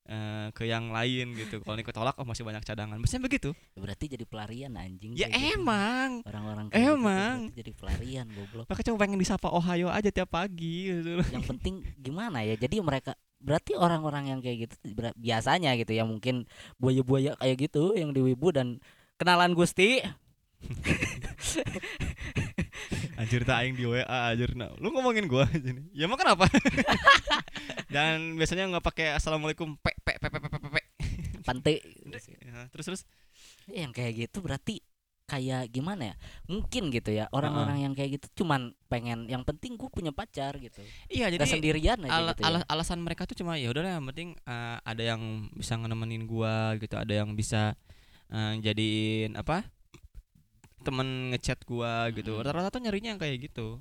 eh, ke yang lain gitu. Kalau ini ketolak oh masih banyak cadangan. Biasanya begitu. Berarti jadi pelarian anjing. Ya gitu. emang. Orang-orang kayak gitu Emang. berarti jadi pelarian goblok. Pakai coba pengen disapa Ohio aja tiap pagi gitu. yang penting gimana ya jadi mereka berarti orang-orang yang kayak gitu biasanya gitu ya mungkin buaya-buaya kayak gitu yang di Wibu dan kenalan Gusti Anjir tak aing di WA anjir. Nah, lu ngomongin gua aja nih. Ya emang kenapa? Dan biasanya nggak pakai assalamualaikum pe pe pe pe pe pe pe. pantai Ya, terus terus Ya, yang kayak gitu berarti kayak gimana ya mungkin gitu ya orang-orang yang kayak gitu cuman pengen yang penting gue punya pacar gitu iya Gak jadi sendirian aja ala- gitu ya. ala- alasan mereka tuh cuma ya udahlah yang penting eh, ada yang bisa ngenemenin gua gitu, ada yang bisa eh, jadiin apa? Temen ngechat gua gitu. Mm-mm. Rata-rata tuh nyarinya yang kayak gitu.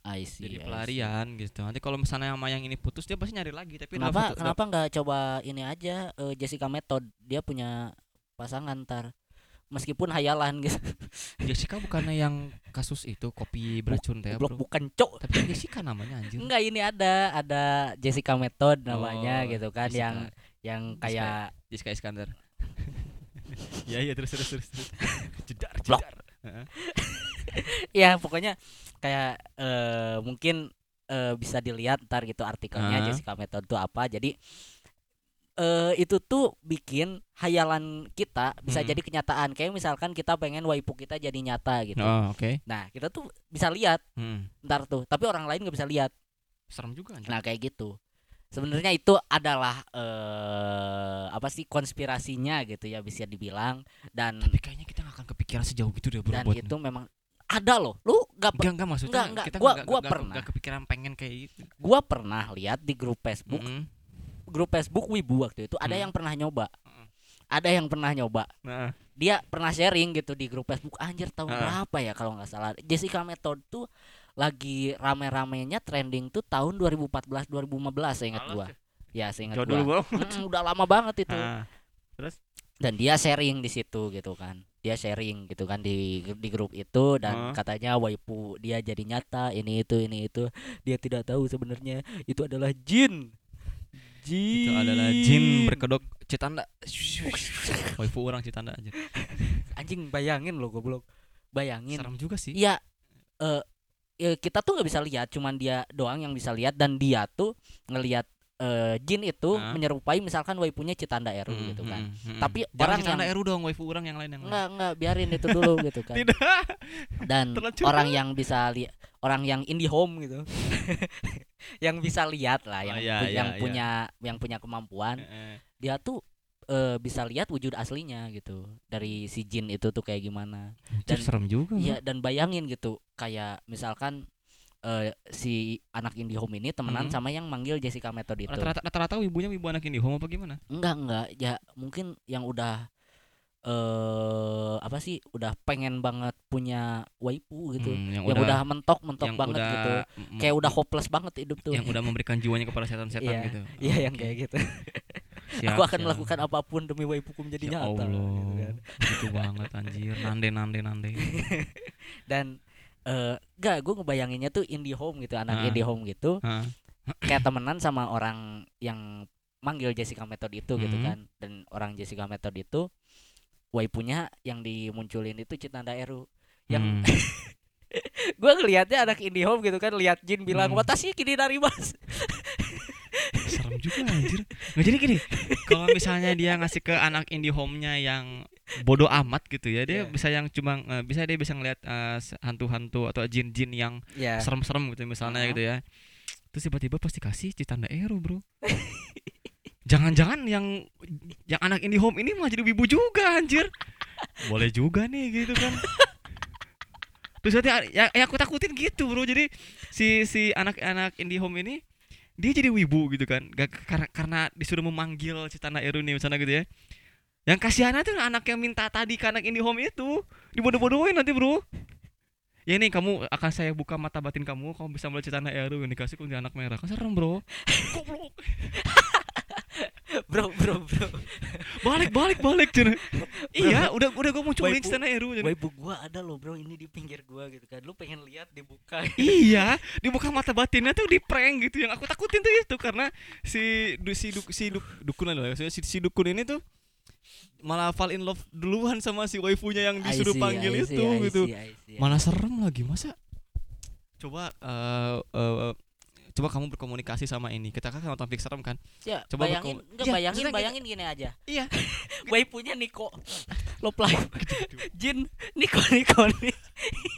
I see, Jadi I see. pelarian gitu. Nanti kalau misalnya sama yang ini putus dia pasti nyari lagi tapi Kenapa satu- kenapa nggak coba ini aja eh, Jessica Method dia punya pasangan ntar meskipun hayalan gitu Jessica bukannya yang kasus itu kopi beracun teh bro bukan cok tapi kan Jessica namanya anjir enggak ini ada ada Jessica Method namanya Oh, gitu kan Jessica. yang yang kayak Jessica Iskandar ya iya terus terus terus, terus. jedar Blok. ya pokoknya kayak eh, mungkin eh, bisa dilihat ntar gitu artikelnya Ah. Jessica Method itu apa. Jadi eh itu tuh bikin hayalan kita bisa Hmm. jadi kenyataan. Kayak misalkan kita pengen waipu kita jadi nyata gitu. Oh oke. Nah kita tuh bisa lihat Hmm. ntar tuh. Tapi orang lain nggak bisa lihat. Serem juga anjir. Nah kayak gitu sebenarnya itu adalah eh apa sih konspirasinya gitu ya bisa dibilang dan tapi kayaknya kita gak akan kepikiran sejauh gitu deh bro dan itu memang ada loh lu gak Enggak, enggak maksudnya Enggak, enggak. kita Gua- nggak- gua nggak- pernah. nggak kepikiran pengen kayak gitu gua pernah lihat di grup Facebook Mm-mm. grup Facebook Wibu waktu itu ada Hmm. yang pernah nyoba Mm. ada yang pernah nyoba nah dia pernah sharing gitu di grup Facebook anjir tahun Heeh. berapa ya kalau nggak salah Jessica Method tuh lagi rame-ramenya trending tuh tahun 2014 2015 saya ingat gua. ya. Saya ingat gua. dulu bro Mm, udah lama banget itu. Ah, dan dia sharing di situ gitu kan. Dia sharing gitu kan di di grup itu dan Heeh. katanya waipu dia jadi nyata ini itu ini itu. Dia tidak tahu sebenarnya itu adalah jin. Jin. Itu adalah jin berkedok citanda. Waifu orang citanda aja anjing bayangin loh goblok. Bayangin. Serem juga sih. Iya eh ya kita tuh nggak bisa lihat cuman dia doang yang bisa lihat dan dia tuh ngelihat eh, jin itu Hah? menyerupai misalkan waipunya Citanda Eru Hmm, gitu kan. hmm, hmm. Tapi Jangan orang citanda yang- eru dong waifu orang yang lain yang lain Enggak enggak biarin itu dulu gitu kan. tidak Dan Terlalu orang yang bisa lihat orang yang indie home gitu. yang bisa lihat lah yang Oh, iya, pu- iya, yang iya. punya yang punya kemampuan dia tuh eh, bisa lihat wujud aslinya gitu dari si jin itu tuh kayak gimana Dan- serem juga Iya dan bayangin gitu kayak misalkan eh, si anak IndiHome ini temenan Hmm. sama yang manggil Jessica Method itu. rata-rata ibunya ibu anak ini homo apa gimana Enggak enggak ya mungkin yang udah eh apa sih udah pengen banget punya waipu gitu. Hmm, yang, yang udah mentok mentok yang banget udah gitu. Kayak udah hopeless banget hidup tuh. yang udah memberikan jiwanya kepada setan-setan Iya, gitu Iya yang Oke. kayak gitu. Siap, Aku akan siap. melakukan apa pun demi waipuku menjadi ya nyata Allah gitu kan. gitu banget anjir nande nande nande Dan eh enggak gue ngebayanginnya tuh indie home gitu, anak Ah. indie home gitu. Hah? kayak temenan sama orang yang manggil Jessica Method itu gitu Hmm. kan dan orang Jessica Method itu waipunya yang dimunculin itu Citanda Eru yang Hmm. gue ngelihatnya anak indie home gitu kan lihat Jin bilang Hmm. watasi kini dari mas serem juga anjir. Nggak jadi gini kalau misalnya dia ngasih ke anak indie home-nya yang bodoh amat gitu ya dia Iya. bisa yang cuma eh, bisa dia bisa ngeliat eh, hantu-hantu atau jin-jin yang ya serem-serem gitu misalnya Uh-huh. gitu ya. Terus tiba-tiba pasti kasih citanda ero bro. Jangan-jangan yang yang anak indie home ini mah jadi wibu juga anjir. Boleh juga nih gitu kan. Terus nanti ya, ya aku takutin gitu bro. Jadi si si anak-anak indie home ini dia jadi wibu gitu kan. Gak karena karena disuruh memanggil citanda ero nih misalnya gitu ya. Yang kasihan tuh anak yang minta tadi ke anak indie home itu. Dibodoh-bodohin nanti bro. Ya ini kamu akan saya buka mata batin kamu kamu bisa melihat citanda Eru yang dikasih kunti anak merah. Kan serem bro bro bro bro. Balik balik balik cina iya udah udah gue mau cobain citanda Eru cina. Waibu gua ada loh bro ini di pinggir gua gitu kan. Lu pengen lihat dibuka iya dibuka mata batinnya tuh di prank gitu. Yang aku takutin tuh itu karena si du, si du, si du, dukun loh si, si dukun ini tuh malah fall in love duluan sama si waifunya yang disuruh see, panggil I itu see, gitu. see, see, I malah serem lagi masa? Coba eh eh, coba kamu berkomunikasi sama ini kita kan nonton fix serem kan Ya, Coba bayangin, enggak Iya, bayangin, bayangin gini aja. iya Waipunya Niko. Love life. Jin Niko Niko nih.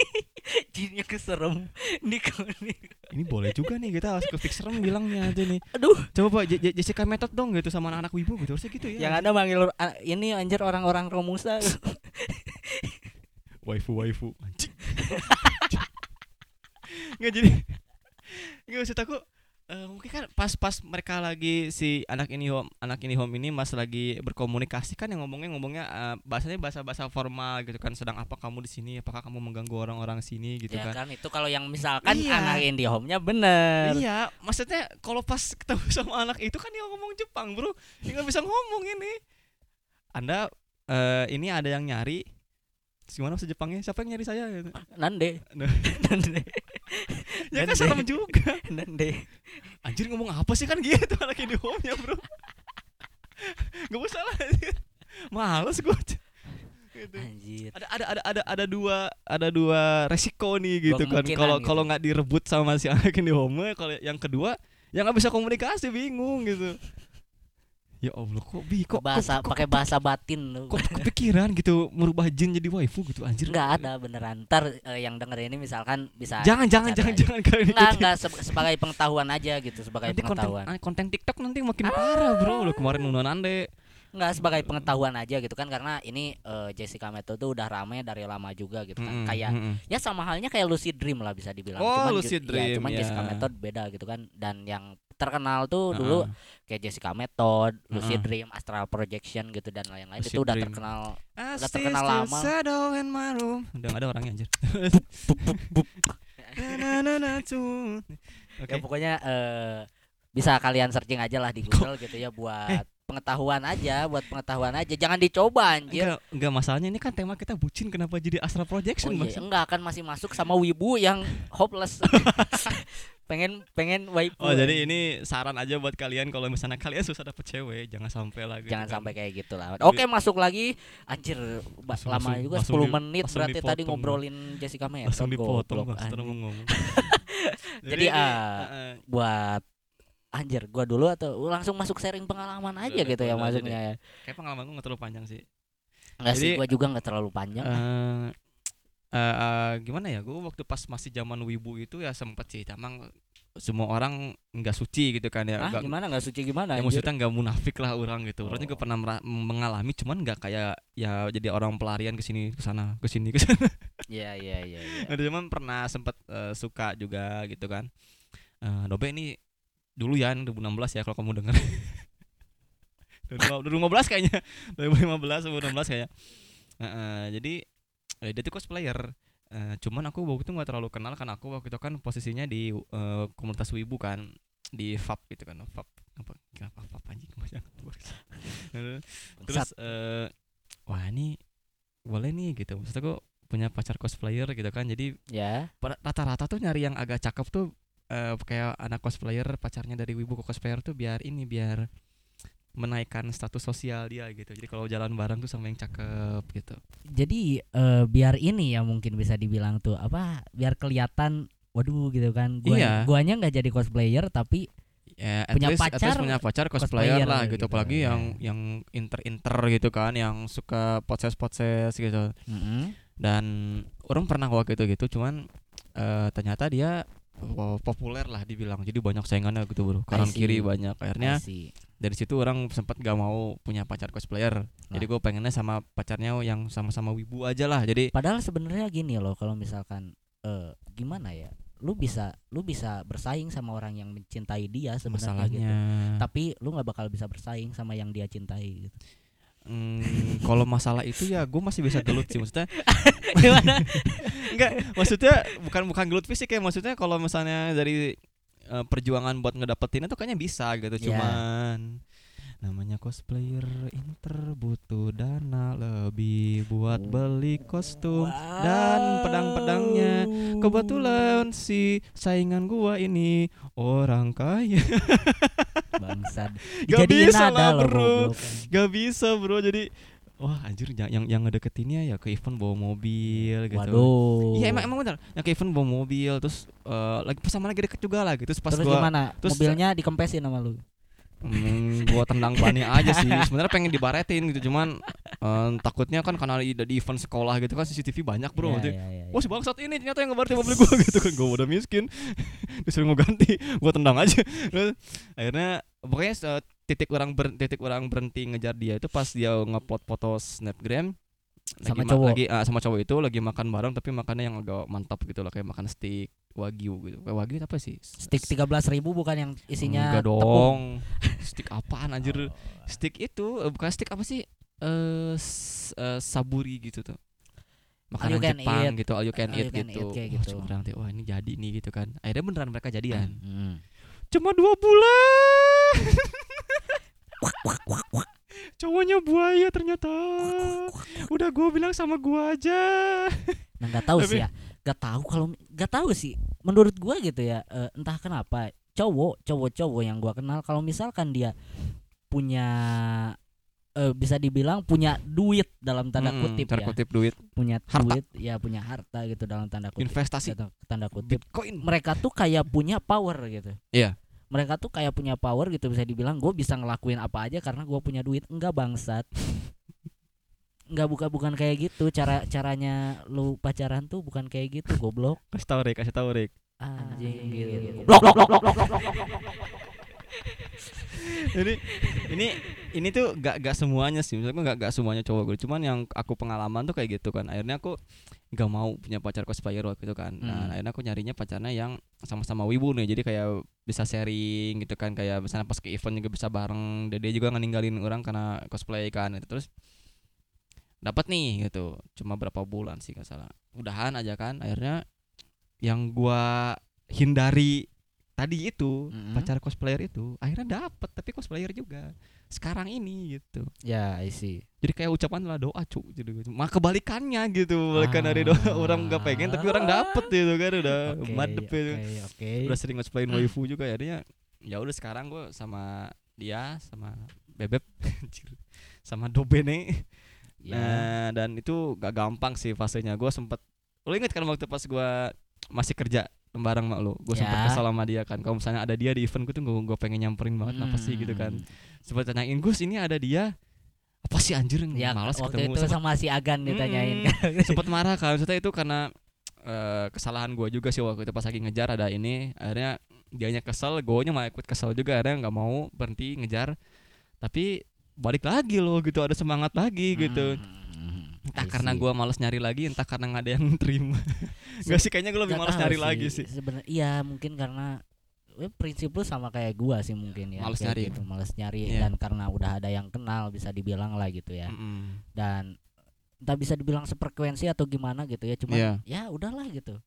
Jinnya keserem. Niko Niko. ini boleh juga nih kita harus ke fix serem bilangnya aja nih Aduh, coba pak Je- Je- Jessica method dong gitu sama anak-anak wibu gitu harusnya gitu ya yang ada manggil ini anjir orang-orang Romusa. waifu waifu anjing nggak jadi nggak usah takut Eh, mungkin kan pas-pas mereka lagi si anak ini home anak ini home ini mas lagi berkomunikasi kan yang ngomongnya ngomongnya eh, bahasanya bahasa-bahasa formal gitu kan sedang apa kamu di sini apakah kamu mengganggu orang-orang sini gitu ya kan kan itu kalau yang misalkan Iya. anak indie home-nya bener. Iya, maksudnya kalau pas ketemu sama anak itu kan dia ngomong Jepang, Bro. Dia nggak bisa ngomong ini. Anda eh, ini ada yang nyari gimana bahasa Jepangnya? Siapa yang nyari saya. Nande. Nande. Ya kan serem juga. Nande. Anjir ngomong apa sih kan gitu anak ini home-nya, Bro. Gak usah lah. Males gue. Gitu. Anjir. Ada ada ada ada ada dua ada dua resiko nih gitu kan. Kalau gitu. kalau nggak direbut sama si anak ini home, kalau yang kedua yang nggak bisa komunikasi bingung gitu. Ya Allah kok bi kok bahasa pakai bahasa batin lu. kok, kepikiran gitu merubah jin jadi waifu gitu anjir. Enggak ada beneran. Ntar eh, yang denger ini misalkan bisa Jangan jangan jangan aja. jangan kalian Enggak, ikutin. enggak se- sebagai pengetahuan aja gitu, sebagai Nanti konten pengetahuan. ah, konten TikTok nanti makin parah, Bro. Lu kemarin undang Ande. Enggak sebagai pengetahuan aja gitu kan karena ini eh, Jessica Meto tuh udah rame dari lama juga gitu kan. Mm-mm, Kayak mm-mm. ya sama halnya kayak Lucid Dream lah bisa dibilang. Oh, ju- Lucid ya, Dream, cuman ya. Jessica Method beda gitu kan. Dan yang terkenal tuh dulu Heeh. kayak Jessica Method, Lucid Heeh. Dream, Astral Projection gitu dan lain-lain itu udah Dream. terkenal. I Udah terkenal lama. Udah nggak ada orangnya anjir. Na, na, na, tuh. Oke. Ya pokoknya eh bisa kalian searching aja lah di Google gitu ya buat pengetahuan aja, buat pengetahuan aja. Jangan dicoba anjir. Enggak, enggak masalahnya ini kan tema kita bucin kenapa jadi astral Oh projection iya, Mas? enggak akan masih masuk sama wibu yang hopeless. pengen pengen waifu. Oh jadi ini saran aja buat kalian kalau misalnya kalian susah dapet cewek jangan sampai lah gitu jangan kan. sampai kayak gitu lah. Oke, masuk lagi. Anjir, Langsung- lama juga langsung 10 di- menit berarti tadi dipotong. ngobrolin Jessica langsung dipotong goblok, ngomong. Jadi, ini, ah, eh, Buat anjir, gua dulu atau langsung masuk sharing pengalaman aja gitu ya maksudnya ya. kayak pengalaman gue gak terlalu panjang sih. Enggak sih, gua juga nggak terlalu panjang. Eh eh, eh, gimana ya? Gue waktu pas masih zaman wibu itu ya sempet sih. Emang semua orang nggak suci gitu kan ya. Ah, Nggak- gimana nggak suci gimana? ya anjir? maksudnya nggak munafik lah orang gitu. Orang juga Oh. pernah mera- mengalami, cuman nggak kayak ya jadi orang pelarian ke sini ke sana ke sini ke sana. Iya, iya, iya, iya. Nah, cuman pernah sempet eh, suka juga gitu kan. Eh Dobe ini dulu ya 2016 ya kalau kamu dengar. 2015 kayaknya. 2015 2016 kayaknya. Nah, eh, jadi eh, dia tuh cosplayer. Eh, cuman aku waktu itu nggak terlalu kenal kan aku waktu itu kan posisinya di eh, komunitas wibu kan di FAP gitu kan. FAP apa kenapa FAP anjing? Terus eh, wah ini boleh nih gitu. Maksud aku punya pacar cosplayer gitu kan. Jadi Ya. rata-rata tuh nyari yang agak cakep tuh eh, kayak anak cosplayer pacarnya dari wibu ke cosplayer tuh biar ini biar menaikkan status sosial dia gitu jadi kalau jalan bareng tuh sama yang cakep gitu Jadi eh, biar ini ya mungkin bisa dibilang tuh apa? Biar kelihatan waduh gitu kan. Gua Iya. guanya nggak jadi cosplayer tapi ya at Punya least, at least pacar punya pacar cosplayer cosplayer lah gitu, gitu, apalagi ya. yang yang inter inter gitu kan yang suka poses gitu mm-mm. dan orang pernah waktu itu gitu cuman eh, ternyata dia populer lah dibilang. Jadi banyak saingannya gitu bro. Kanan kiri banyak. Akhirnya dari situ orang sempat gak mau punya pacar cosplayer. Jadi gue pengennya sama pacarnya yang sama-sama wibu aja lah. Jadi Padahal sebenarnya gini loh kalau misalkan eh gimana ya? Lu bisa lu bisa bersaing sama orang yang mencintai dia sebenarnya gitu. Tapi lu nggak bakal bisa bersaing sama yang dia cintai gitu. Hmm, kalau masalah itu ya gue masih bisa gelut sih maksudnya Gimana? enggak maksudnya bukan bukan gelut fisik ya maksudnya kalau misalnya dari eh, perjuangan buat ngedapetin itu kayaknya bisa gitu Ya. cuman namanya cosplayer inter butuh dana lebih buat beli kostum dan pedang-pedangnya kebetulan si saingan gua ini orang kaya Bangsat. Gak bisa lah, loh, bro. goblok. gak bisa bro jadi wah anjir yang yang, ngedeketinnya ya ke event bawa mobil gitu Waduh. Iya emang emang benar. Yang ke event bawa mobil terus eh, lagi pas sama lagi deket juga lah gitu. Terus pas Terus gua gimana? terus- Mobilnya dikempesin sama lu. Hmm, gua tendang bannya aja sih. Sebenarnya pengen dibaretin gitu cuman eh, takutnya kan karena di, di event sekolah gitu kan CCTV banyak bro. Jadi, iya, iya, Wah si bangsat ini ternyata yang ngebaretin mobil gua gitu kan. Gua udah miskin. Disuruh mau ganti Gua tendang aja. Terus, Akhirnya Pokoknya titik orang ber, titik orang berhenti ngejar dia itu pas dia ngupload foto snapgram lagi Sama ma- cowok. lagi ah, sama cowok itu lagi makan bareng tapi makannya yang agak mantap gitu lah kayak makan steak wagyu gitu kayak wagyu apa sih Stick 13.000 ribu bukan yang isinya enggak tepung. dong stick apaan anjir Oh. stick itu eh, bukan stick apa sih eh s- eh, saburi gitu tuh makanan Jepang eat. gitu all you can All eat you can gitu, eat gitu. cuma orang tuh, wah ini jadi nih gitu kan akhirnya beneran mereka jadian Hmm. cuma dua bulan cowoknya buaya ternyata udah gue bilang sama gua aja Nah nggak tahu sih ya, nggak tahu kalau nggak tahu sih. Menurut gua gitu ya, eh, entah kenapa cowok cowok-cowok yang gua kenal kalau misalkan dia punya eh, bisa dibilang punya duit dalam tanda Mm-mm, kutip tanda ya, kutip duit punya Harta. duit ya punya harta gitu dalam tanda kutip. investasi Tanda, tanda kutip. bitcoin Mereka tuh kayak punya power gitu. Iya. Mereka tuh kayak punya power gitu bisa dibilang gue bisa ngelakuin apa aja karena gua punya duit. Enggak bangsat. Enggak bukan bukan kayak gitu. Cara caranya lu pacaran tuh bukan kayak gitu goblok. Kasih tau Rick kasih tau Rick. Anjing gitu. blok blok blok blok blok blok jadi ini ini tuh gak gak semuanya sih. Misalnya gak gak semuanya cowok gue cuman yang aku pengalaman tuh kayak gitu kan. Akhirnya aku gak mau punya pacar cosplayer waktu itu kan. Nah Hmm. akhirnya aku nyarinya pacarnya yang sama-sama wibu nih. Jadi kayak bisa sharing gitu kan. Kayak misalnya pas ke event juga bisa bareng. Dan dia juga nggak ninggalin orang karena cosplay kan. Gitu. terus dapat nih gitu. Cuma berapa bulan sih nggak salah. Udahan aja kan. Akhirnya yang gua hindari tadi itu Mm-mm. pacar cosplayer itu akhirnya dapet tapi cosplayer juga. Sekarang ini gitu. Ya I see. Jadi kayak ucapan lah doa cu gitu mah kebalikannya gitu. Balikan dari doa Ah. orang nggak pengen tapi orang dapet gitu kan udah oke madep oke itu oke. Udah sering cosplayin waifu juga akhirnya ya udah sekarang gua sama dia sama bebek sama dobene. Ya. Nah, dan itu gak gampang sih fasenya. Gue sempet, lo inget kan waktu pas gue masih kerja bareng sama lo, gue sempet Ya. kesal sama dia kan. Kalau misalnya ada dia di event gue tuh gue gue pengen nyamperin banget apa sih gitu kan. Hmm. Sempet tanyain Gus ini ada dia apa sih anjir ya malas waktu ketemu. itu Sempet, sama si Agan ditanyain kan sempet marah kan. Maksudnya itu karena eh, kesalahan gue juga sih waktu itu pas lagi ngejar ada ini. Akhirnya dianya kesel, gue nya malah ikut kesel juga. Akhirnya nggak mau berhenti ngejar. Tapi balik lagi loh gitu ada semangat lagi gitu. Hmm, Entah karena see. gua males nyari lagi, entah karena nggak ada yang terima. Gak sih kayaknya gue lebih Nggak males tahu nyari lagi sih. Sebenarnya iya mungkin karena eh, prinsip lu sama kayak gua sih mungkin ya. Males kayak nyari. gitu, males nyari Iya. dan karena udah ada yang kenal bisa dibilang lah gitu ya. Mm-mm. Dan entah bisa dibilang seprekuensi atau gimana gitu ya, cuman Iya. ya udahlah gitu.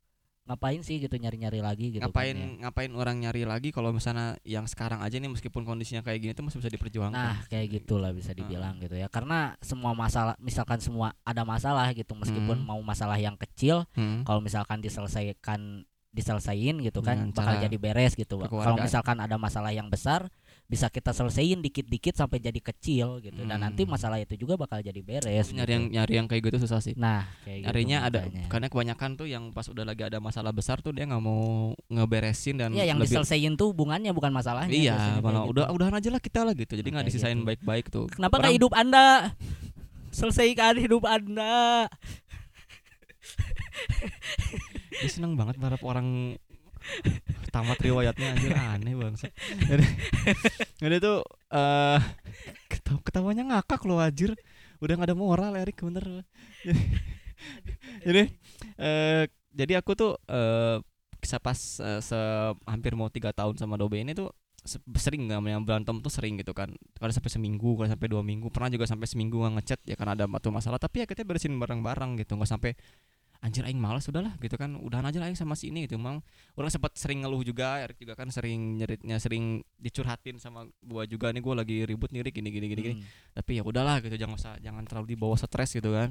Ngapain sih gitu nyari-nyari lagi gitu ngapain kan ya. ngapain orang nyari lagi kalau misalnya yang sekarang aja nih meskipun kondisinya kayak gini tuh masih bisa diperjuangkan. Nah, kayak gitulah bisa dibilang gitu ya. Karena semua masalah misalkan semua ada masalah gitu meskipun Hmm. mau masalah yang kecil Hmm. kalau misalkan diselesaikan diselesain gitu kan Dengan bakal jadi beres gitu kalau misalkan ada masalah yang besar bisa kita selesaiin dikit-dikit sampai jadi kecil gitu dan nanti Hmm. masalah itu juga bakal jadi beres nyari gitu. yang nyari yang kayak gitu susah sih. nah kayak gitu Nyarinya ada makanya. karena kebanyakan tuh yang pas udah lagi ada masalah besar tuh dia nggak mau ngeberesin dan Iya yang lebih diselesaiin tuh hubungannya bukan masalahnya Iya, malah gitu. udah udahan aja lah kita lah gitu. Jadi nggak Kayak disisain gitu. baik-baik tuh. kenapa nggak Orang- hidup anda selesaikan hidup anda Dia seneng banget berharap orang tamat riwayatnya anjir aneh banget jadi jadi tuh eh ketaw ketawanya ngakak loh anjir. Udah nggak ada moral Erik bener. Jadi jadi eh jadi aku tuh bisa pas eh, se hampir mau tiga tahun sama Dobe ini tuh se- sering nggak yang berantem tuh sering gitu kan. Kadang sampai seminggu kadang sampai dua minggu pernah juga sampai seminggu nggak ngechat ya karena ada satu masalah. Tapi ya kita beresin bareng-bareng gitu nggak sampai anjir aing malas udahlah gitu kan. Udahan aja lah aing sama si ini gitu. Emang orang sempat sering ngeluh juga Erik juga kan sering nyeritnya sering dicurhatin sama gua juga. Nih gua lagi ribut nih gini gini gini gini. Hmm. tapi ya udahlah gitu jangan usah jangan terlalu dibawa stres gitu kan.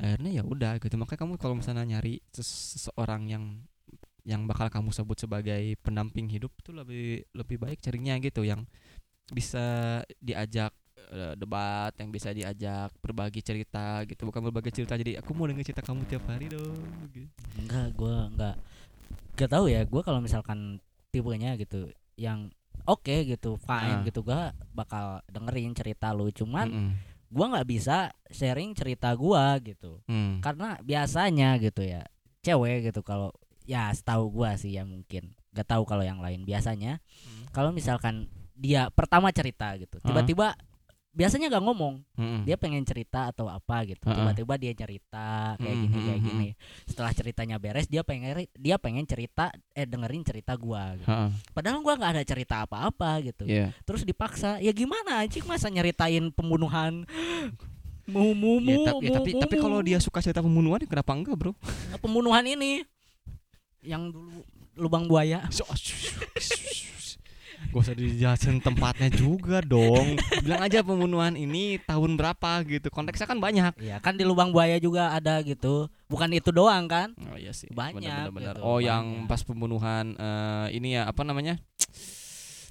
Akhirnya ya udah gitu. Makanya kamu kalau misalnya nyari ses- seseorang yang yang bakal kamu sebut sebagai pendamping hidup tuh lebih lebih baik carinya gitu yang bisa diajak debat yang bisa diajak berbagi cerita gitu bukan berbagi cerita jadi aku mau denger cerita kamu tiap hari dong gitu. enggak gue enggak gak tahu ya gue kalau misalkan tipenya gitu yang oke gitu fine Ah. gitu gue bakal dengerin cerita lu cuman Mm-mm. gua nggak bisa sharing cerita gua gitu Hmm. karena biasanya gitu ya cewek gitu kalau ya setahu gua sih ya mungkin gak tahu kalau yang lain biasanya Hmm. kalau misalkan dia pertama cerita gitu tiba-tiba biasanya gak ngomong Mm-mm. dia pengen cerita atau apa gitu tiba-tiba dia cerita kayak gini kayak Mhm, gini setelah ceritanya beres dia pengen dia pengen cerita eh dengerin cerita gua gitu. Ha-ha. padahal gua nggak ada cerita apa-apa gitu Iya. terus dipaksa ya gimana anjing masa nyeritain pembunuhan mu mu mu, Ya, tapi, ya, mu, tapi mu, tapi kalau dia suka cerita pembunuhan ya kenapa enggak, Bro? pembunuhan ini yang dulu lubang buaya Gak usah dijelasin tempatnya juga dong. Bilang aja pembunuhan ini tahun berapa gitu. Konteksnya kan banyak. Ya kan di lubang buaya juga ada gitu. Bukan itu doang kan? Oh iya sih. Banyak bener-bener. gitu, Oh yang banyak. pas pembunuhan eh, Ini ya apa namanya?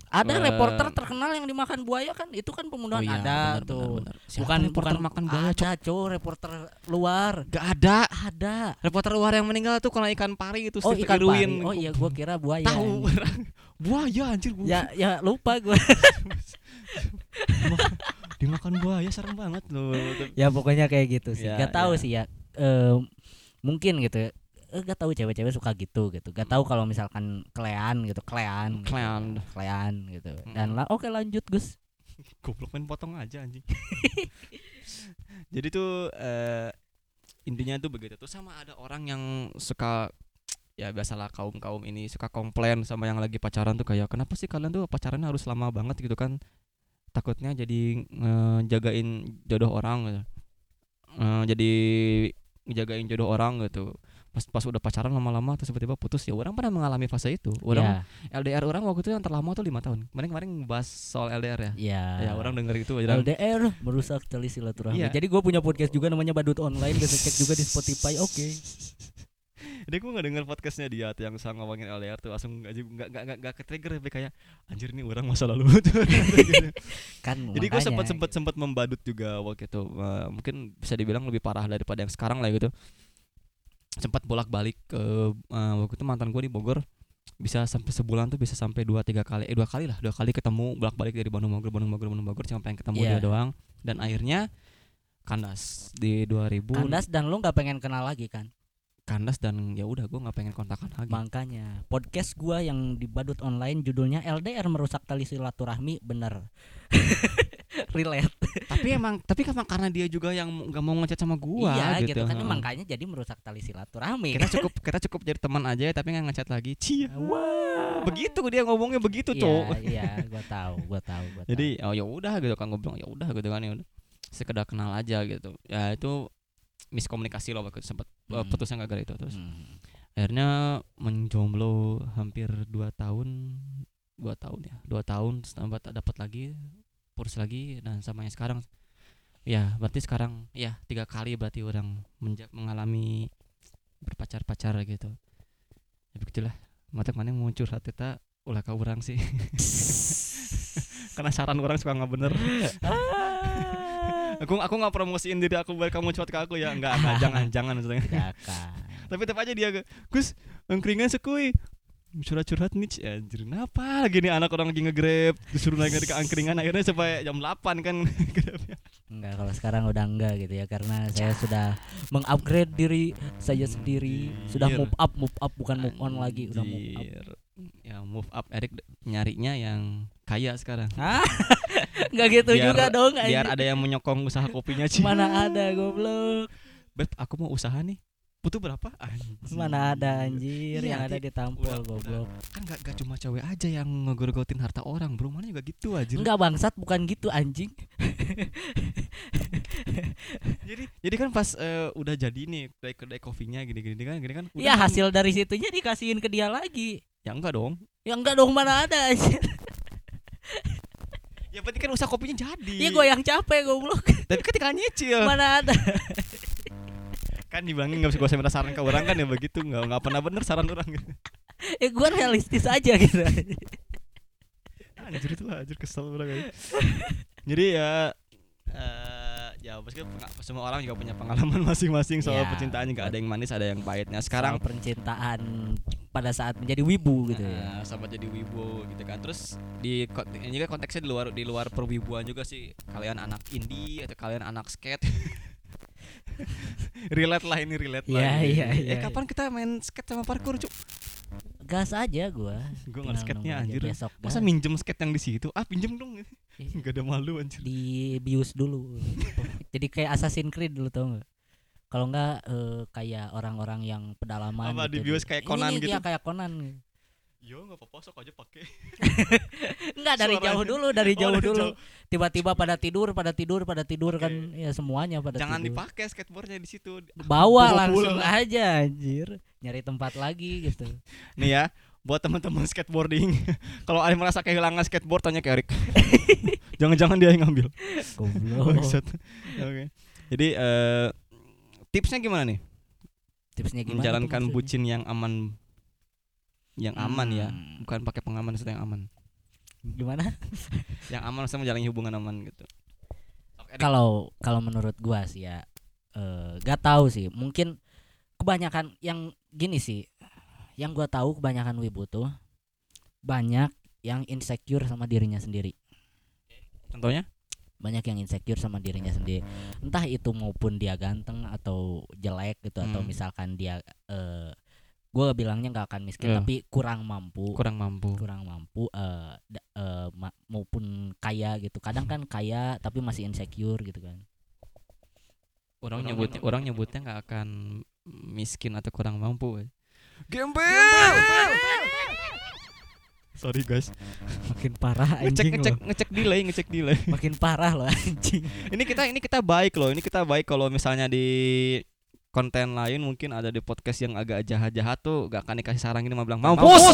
Ada Eh, reporter terkenal yang dimakan buaya kan? Itu kan pembunuhan Oh iya, ada bener, tuh. bener, bener. Bukan reporter bukan makan buaya ada reporter luar. Gak ada. Ada. Reporter luar yang meninggal tuh kena ikan pari itu oh Steve ikan Irwin. pari oh iya gua kira buaya. Tahu Buaya anjir gua. ya ya lupa gua Dimakan buaya serem banget loh ya pokoknya kayak gitu sih Ya, gak tahu ya. sih ya Eh, mungkin gitu eh, gak tahu cewek-cewek suka gitu gitu gak tahu kalau misalkan klean gitu klean gitu. Klean. klean gitu dan Mm. lah oke lanjut Gus Goblok main potong aja anjing. Jadi tuh eh, intinya tuh begitu tuh sama ada orang yang suka ya biasalah kaum kaum ini suka komplain sama yang lagi pacaran tuh kayak kenapa sih kalian tuh pacarannya harus lama banget gitu kan takutnya jadi ngejagain jodoh orang gitu. Eh, jadi ngejagain jodoh orang gitu pas pas udah pacaran lama-lama terus tiba-tiba putus ya orang pernah mengalami fase itu orang ya LDR orang waktu itu yang terlama tuh lima tahun kemarin kemarin bahas soal LDR ya ya ya orang denger itu aja LDR merusak tali silaturahmi. Iya. Jadi gue punya podcast juga namanya Badut Online, bisa cek juga di Spotify. Oke. Jadi gue gak denger podcastnya dia tuh yang sama ngomongin LDR tuh langsung gak gak gak gak, gak ke trigger tapi kayak anjir nih orang masa lalu tuh. Gitu. Kan Jadi gue sempet sempet sempet membadut juga waktu itu Eh, mungkin bisa dibilang lebih parah daripada yang sekarang lah gitu. Sempat bolak balik ke eh, waktu itu mantan gue di Bogor bisa sampai sebulan tuh bisa sampai dua tiga kali eh dua kali lah dua kali ketemu bolak balik dari Bandung Bogor Bandung Bogor Bandung Bogor cuma pengen ketemu Iya. dia doang dan akhirnya kandas di 2000 Kandas dan lu nggak pengen kenal lagi kan? Kandas dan ya udah gue nggak pengen kontakan lagi Makanya podcast gua yang di Badut Online judulnya LDR merusak tali silaturahmi bener. Relate. tapi emang tapi emang karena dia juga yang nggak mau ngechat sama gua iya gitu, gitu, kan heeh. makanya jadi merusak tali silaturahmi. kita cukup kita cukup jadi teman aja tapi nggak ngechat lagi cia Wah. begitu dia ngomongnya begitu Iya, tuh iya, gua tahu, gua tahu, gua jadi oh ya udah gitu kan gue bilang ya udah gitu kan ya udah sekedar kenal aja gitu ya itu miskomunikasi loh waktu sempat eh, Hmm. putusnya gara itu terus Hmm. akhirnya menjomblo hampir dua tahun dua tahun ya dua tahun tambah tak dapat lagi putus lagi dan sama yang sekarang. Ya berarti sekarang ya tiga kali berarti orang mengalami berpacar-pacar gitu. Ya begitulah. Mata mana mau curhat kita ulah kau orang sih. Karena saran orang suka nggak bener aku aku nggak promosiin diri aku biar kamu curhat ke aku ya. Enggak enggak jangan jangan maksudnya. Tapi tetap aja dia Gus angkringan sekui curhat-curhat nih anjir kenapa lagi nih anak orang lagi nge-grab disuruh naik ke angkringan akhirnya sampai jam 8 kan Enggak, kalau sekarang udah enggak gitu ya karena saya sudah mengupgrade diri saya sendiri, sudah Anjir. move up, move up bukan move on lagi, udah move up. Anjir. ya move up Erik nyarinya yang kaya sekarang Hah? Enggak gitu Biar- juga dong biar anjing. ada yang menyokong usaha kopinya Ci Mana ada goblok. Beb aku mau usaha nih butuh berapa Anjir. Mana ada anjir Iya, yang ada ditampol goblok. kan gak, gak cuma cewek aja yang ngegorgotin harta orang bro mana juga gitu aja Enggak bangsat bukan gitu anjing. jadi jadi kan pas eh, udah jadi nih kedai kedai kopinya gini gini kan gini kan Ya kan- hasil dari situnya dikasihin ke dia lagi. ya enggak dong Ya enggak dong mana ada anjir. ya berarti kan usaha kopinya jadi Iya gua yang capek goblok. tapi kan tinggal nyicil Mana ada. kan dibilangin nggak bisa gue minta saran ke orang kan ya begitu. Nggak nggak pernah bener saran orang gitu. Ya gua realistis aja gitu. anjir itu lah anjir kesel orang kayak jadi ya eh ya maksudnya semua orang juga punya pengalaman masing-masing soal Ya, percintaan. Nggak ada yang manis ada yang pahitnya. Sekarang sekarang percintaan pada saat menjadi wibu gitu Nah, ya. sama jadi wibu gitu kan. Terus di ini kan konteksnya di luar di luar perwibuan juga sih. Kalian anak indie atau kalian anak skate relate lah ini relate Iya, lah ini. iya, eh iya, kapan kita main skate sama parkour cuk Gas aja gua. gue Tinggal nggak skate-nya anjir Besok masa minjem skate yang di situ ah pinjem dong Iya. nggak ada malu anjir di bius dulu. Jadi kayak Assassin's Creed dulu tau nggak? Kalau nggak eh, kayak orang-orang yang pedalaman Apa, di gitu, bius kayak Ini Conan nih, gitu? iya, kayak Conan. Yo nggak apa-apa sok aja pakai Enggak dari Suaranya. jauh dulu, dari Oh, jauh dari dulu. jauh. Tiba-tiba pada tidur, pada tidur, pada tidur Oke. kan ya semuanya pada jangan tidur. dipakai skateboardnya di situ Bawa langsung pulang. aja anjir. Nyari tempat lagi gitu. nih ya buat teman-teman skateboarding kalau ada merasa kehilangan skateboard tanya ke Erik jangan-jangan dia yang ngambil Goblok. Oke. Jadi eh tipsnya gimana nih? Tipsnya gimana? Menjalankan bucin yang aman yang aman ya, Hmm. bukan pakai pengaman maksudnya yang aman. Gimana? Yang aman maksudnya menjalani hubungan aman gitu. Kalau kalau menurut gua sih ya eh gak tahu sih. Mungkin kebanyakan yang gini sih. Yang gua tahu kebanyakan wibu tuh banyak yang insecure sama dirinya sendiri. Contohnya? banyak yang insecure sama dirinya sendiri entah itu maupun dia ganteng atau jelek gitu atau Hmm. misalkan dia eh gue bilangnya nggak akan miskin Iya. tapi kurang mampu Kurang mampu. kurang mampu eh da- eh, ma- maupun kaya gitu kadang kan kaya tapi masih insecure gitu kan Orang Orang nyebutnya orang nyebutnya nggak akan miskin atau kurang mampu. eh. Gembel. Sorry guys. makin parah Ngecek anjing ngecek loh. ngecek delay, ngecek delay. makin parah loh anjing ini kita ini kita baik loh ini kita baik kalau misalnya di konten lain mungkin ada di podcast yang agak jahat-jahat tuh gak akan dikasih saran ini mah bilang mampus!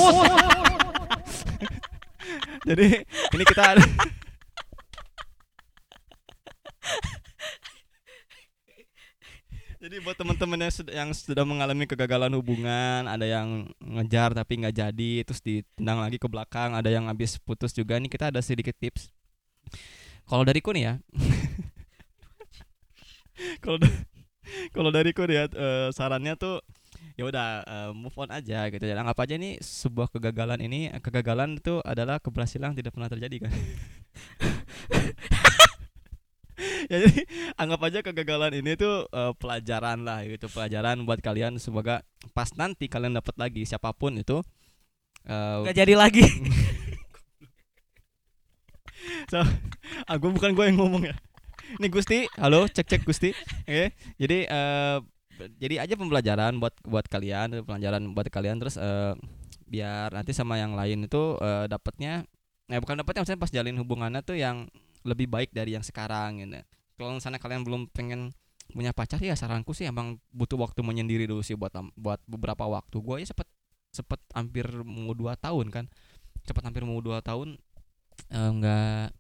Jadi ini kita jadi buat teman-teman yang sudah yang sudah mengalami kegagalan hubungan ada yang ngejar tapi nggak jadi terus ditendang lagi ke belakang ada yang habis putus juga nih kita ada sedikit tips. Kalau dariku nih ya. Kalau da- kalau dariku nih ya eh, sarannya tuh ya udah eh, move on aja gitu ya. Anggap aja nih sebuah kegagalan ini kegagalan itu adalah keberhasilan yang tidak pernah terjadi kan? Ya jadi anggap aja kegagalan ini tuh eh, pelajaran lah gitu pelajaran buat kalian. Semoga pas nanti kalian dapat lagi siapa pun itu eh, nggak jadi lagi. Ah gue bukan gue yang ngomong ya ini Gusti. Halo cek cek Gusti. Oke. Jadi eh jadi aja pembelajaran buat buat kalian pelajaran buat kalian. Terus eh biar nanti sama yang lain itu eh, dapatnya eh bukan dapatnya maksudnya pas jalin hubungannya tuh yang lebih baik dari yang sekarang gitu. Kalau misalnya kalian belum pengen punya pacar ya saranku sih emang butuh waktu menyendiri dulu sih buat buat beberapa waktu. Gue ya sempet sempet hampir mau dua tahun kan. Cepet hampir mau dua tahun nggak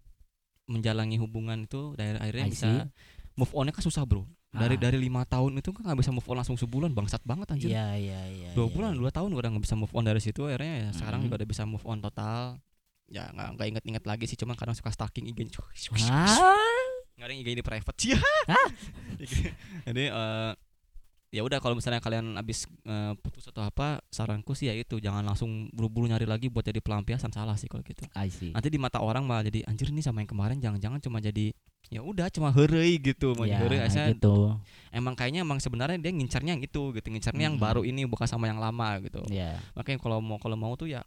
menjalani hubungan itu dari akhirnya I bisa see. move onnya kan susah bro dari Ah. dari lima tahun itu kan nggak bisa move on langsung sebulan bangsat banget anjir iya iya iya dua iya, bulan iya. dua tahun gue udah nggak bisa move on dari situ akhirnya ya sekarang Mhm. juga udah bisa move on total ya nggak nggak inget-inget lagi sih cuman kadang suka stalking IG Ah, nggak ada yang IG di private sih Hah? jadi eh ya udah kalau misalnya kalian habis eh, putus atau apa saranku sih ya itu jangan langsung buru-buru nyari lagi buat jadi pelampiasan salah sih kalau gitu I see. nanti di mata orang malah jadi anjir nih sama yang kemarin jangan-jangan cuma jadi ya udah cuma heureuy gitu mau Ya, Asalnya gitu. emang kayaknya emang sebenarnya dia ngincarnya yang itu gitu ngincarnya yang Mm-mm. baru ini bukan sama yang lama gitu Ya. makanya kalau mau kalau mau tuh ya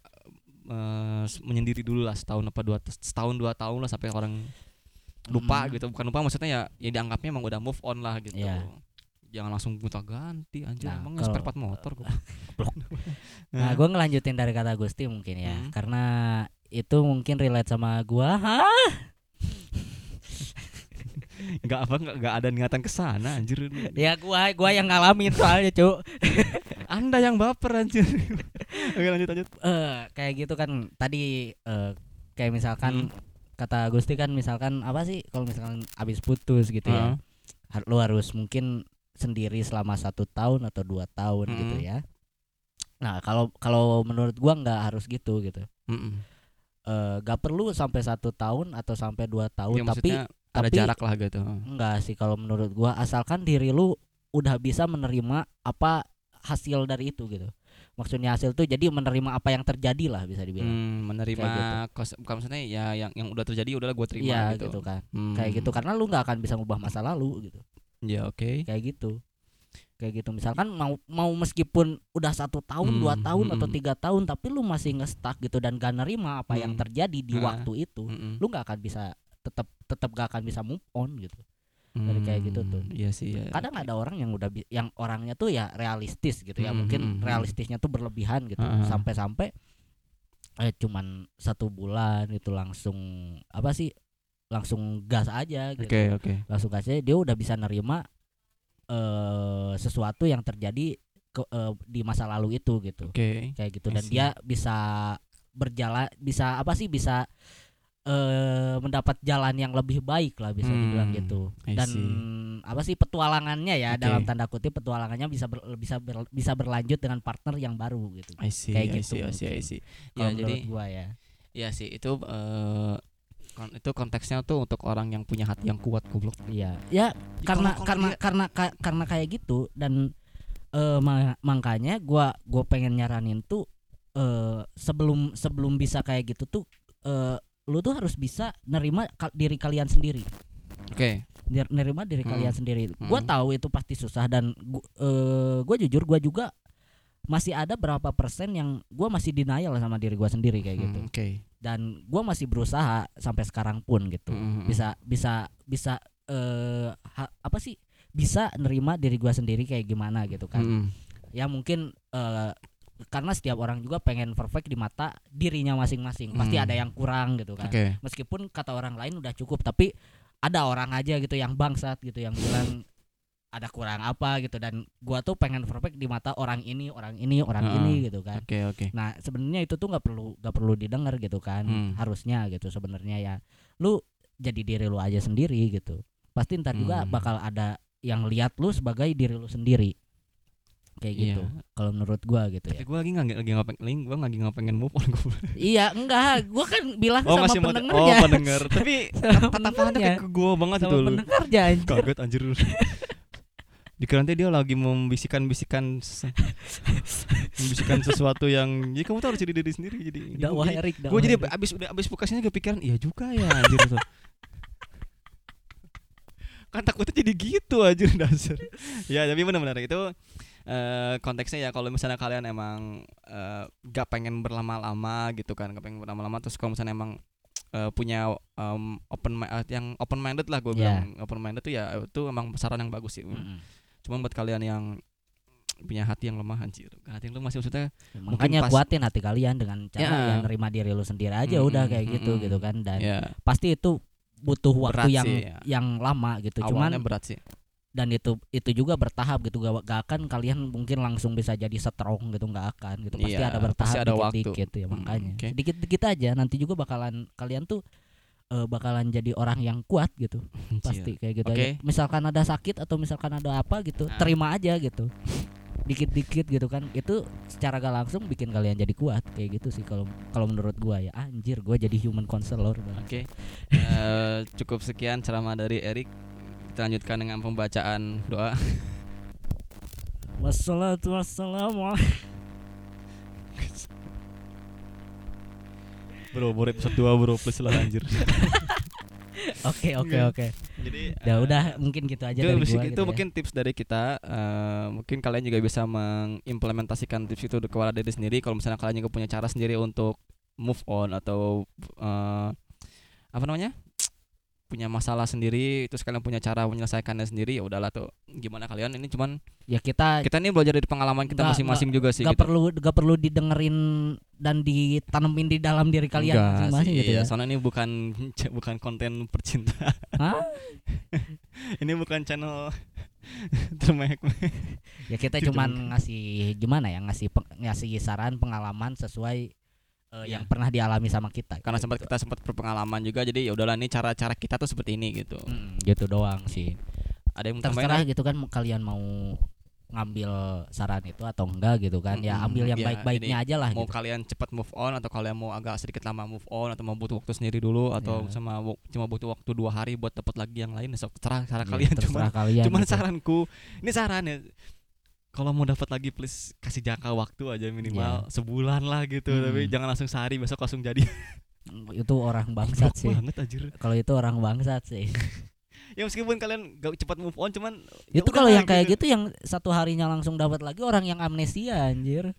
eh, menyendiri dulu lah setahun apa dua setahun dua tahun lah sampai orang lupa Mm. gitu bukan lupa maksudnya ya ya dianggapnya emang udah move on lah gitu Iya. Jangan langsung gonta ganti anjir Nah, emang spare part motor gua. Nah, gue ngelanjutin dari kata Gusti mungkin ya, Hmm. karena itu mungkin relate sama gua. Hah? nggak apa nggak nggak ada niatan ke sana anjir Ya gua gua yang ngalamin soalnya, Cuk. anda yang baper anjir oke lanjut lanjut Eh, kayak gitu kan tadi eh, kayak misalkan Hmm. kata Gusti kan misalkan apa sih kalau misalkan abis putus gitu ya. Heeh. har- Lu harus mungkin sendiri selama satu tahun atau dua tahun gitu Mm-mm. ya. Nah, kalau kalau menurut gua nggak harus gitu gitu. Mm-mm. Eh, gak perlu sampai satu tahun atau sampai dua tahun Ya, tapi ada tapi- jarak lah gitu Enggak sih kalau menurut gua asalkan diri lu udah bisa menerima apa hasil dari itu gitu. Maksudnya hasil tuh jadi menerima apa yang terjadi lah bisa dibilang. Hmm, menerima Kayak gitu. bukan maksudnya ya yang yang udah terjadi udahlah gue terima Iya gitu. gitu. kan. Hmm. Kayak gitu karena lu nggak akan bisa ngubah masa lalu gitu. Ya oke. Kayak gitu. Kayak gitu misalkan mau mau meskipun udah satu tahun, dua Hmm, tahun hmm, atau hmm. tiga tahun tapi lu masih nge-stuck gitu dan gak nerima apa yang Hmm. terjadi di Ah. waktu itu, Mm-mm. lu nggak akan bisa tetap tetap gak akan bisa move on gitu. dari kayak gitu tuh. Hmm, Iya sih ya. kadang ada orang yang udah yang orangnya tuh ya realistis gitu ya Mm, mungkin mm, mm. realistisnya tuh berlebihan gitu sampai-sampai eh cuman satu bulan itu langsung apa sih langsung gas aja gitu. Oke oke. langsung gas aja dia udah bisa nerima eh sesuatu yang terjadi ke, eh, di masa lalu itu gitu. Oke. kayak gitu. I dan dia bisa berjalan bisa apa sih bisa eh mendapat jalan yang lebih baik lah bisa dibilang Hmm, gitu. I dan apa sih petualangannya ya Oke. dalam tanda kutip petualangannya bisa ber- bisa ber- bisa berlanjut dengan partner yang baru gitu. I see, kayak I gitu see, I see, I see. kalau Ya jadi gua ya. ya sih itu eh kon- itu konteksnya tuh untuk orang yang punya hati yang kuat goblok. iya ya karena karena dia- karena ka- karena kayak gitu dan eh ma- makanya gua gua pengen nyaranin tuh eh sebelum sebelum bisa kayak gitu tuh eh lu tuh harus bisa nerima ka- diri kalian sendiri Oke. Ner- nerima diri Hmm. kalian sendiri. Gua Hmm. tahu itu pasti susah dan gua, eh, gua jujur gua juga masih ada berapa persen yang gua masih denial sama diri gua sendiri kayak gitu. Hmm, Oke. Dan gua masih berusaha sampai sekarang pun gitu. Hmm, hmm, Bisa bisa bisa ha- apa sih? Bisa nerima diri gua sendiri kayak gimana gitu kan. hmm. Ya mungkin eh karena setiap orang juga pengen perfect di mata dirinya masing-masing. Pasti Hmm. ada yang kurang gitu kan Oke. meskipun kata orang lain udah cukup tapi ada orang aja gitu yang bangsat gitu yang bilang ada kurang apa gitu dan gua tuh pengen perfect di mata orang ini orang ini orang Heeh. ini gitu kan Oke oke. nah sebenarnya itu tuh nggak perlu nggak perlu didengar gitu kan Hmm. harusnya gitu sebenarnya ya lu jadi diri lu aja sendiri gitu pasti ntar juga Hmm. bakal ada yang lihat lu sebagai diri lu sendiri kayak Iya. gitu kalau menurut gua gitu Tapi ya gue lagi nggak lagi nggak pengen gue lagi nggak pengen move on gue. iya enggak gua kan bilang Oh sama mau oh pendengar. Tapi kayak ke gue banget sama itu pendengarnya. Kaget anjir. Dikira nanti dia lagi membisikkan-bisikkan se- membisikkan sesuatu yang jadi kamu tuh harus jadi diri sendiri jadi dakwah Erik gue jadi abis udah abis bekasnya kepikiran iya juga ya anjir tuh kan takutnya jadi gitu anjir dasar. Ya tapi benar-benar itu eh konteksnya ya kalau misalnya kalian emang eh, gak pengen berlama-lama gitu kan gak pengen berlama-lama terus kalau misalnya emang eh, punya em, open eh, yang open minded lah gue Iya. bilang. Open minded tuh ya itu emang saran yang bagus sih. Mm-mm. Cuman buat kalian yang punya hati yang lemah anjir hati yang lemah maksudnya makanya pas- kuatin hati kalian dengan cara Ya. yang nerima diri lu sendiri aja Mm-mm, udah kayak gitu mm-mm. gitu kan dan ya pasti itu butuh waktu Berat yang sih, ya. yang lama gitu awalnya cuman berat sih dan itu itu juga bertahap gitu gak, gak akan kalian mungkin langsung bisa jadi strong gitu nggak akan gitu pasti Iya, ada bertahap pasti ada dikit waktu. dikit ya makanya oke. sedikit dikit aja nanti juga bakalan kalian tuh eh, bakalan jadi orang yang kuat gitu pasti kayak gitu Oke. aja. misalkan ada sakit atau misalkan ada apa gitu Nah. terima aja gitu dikit-dikit gitu kan itu secara gak langsung bikin kalian jadi kuat kayak gitu sih kalau kalau menurut gua ya anjir gua jadi human counselor. Oke, Eh, cukup sekian ceramah dari Erik. Kita lanjutkan dengan pembacaan doa. Wassalatu wassalamu Bro, baru episode 2 bro, plus lah anjir. Oke oke Enggak. oke. Jadi Ya eh, udah mungkin gitu aja itu, dari gua itu gitu ya. mungkin tips dari kita eh, mungkin kalian juga bisa mengimplementasikan tips itu kepada diri sendiri kalau misalnya kalian juga punya cara sendiri untuk move on atau eh, apa namanya punya masalah sendiri terus kalian punya cara menyelesaikannya sendiri ya udahlah tuh. Gimana kalian? Ini cuman ya kita kita ini belajar dari pengalaman kita masing-masing juga sih gak gitu. perlu gak perlu didengerin dan ditanemin di dalam diri kalian masing-masing gitu iya, ya. soalnya ini bukan bukan konten percintaan. Ini bukan channel termek Ya kita cuman ngasih gimana ya ngasih peng- ngasih saran pengalaman sesuai eh, Ya. yang pernah dialami sama kita. karena gitu. sempat kita sempat berpengalaman juga jadi ya udahlah ini cara-cara kita tuh seperti ini gitu Mm, gitu doang sih. ada yang Terserah gitu kan kalian mau ngambil saran itu atau enggak gitu kan. Ya ambil yang ya, baik-baiknya aja lah mau gitu. kalian cepat move on atau kalian mau agak sedikit lama move on atau mau butuh waktu sendiri dulu atau Ya. sama cuma butuh waktu dua hari buat dapat lagi yang lain ya, terserah cara Ya, kalian cuma kalian. cuman gitu. saranku ini saran ya kalau mau dapat lagi please kasih jangka waktu aja minimal sebulan lah gitu. Hmm. tapi jangan langsung sehari besok langsung jadi itu orang bangsat sih. banget anjir Kalau itu orang bangsat sih. ya meskipun kalian gak cepat move on cuman itu ya kalau udahlah yang kayak gitu yang satu harinya langsung dapat lagi orang yang amnesia anjir.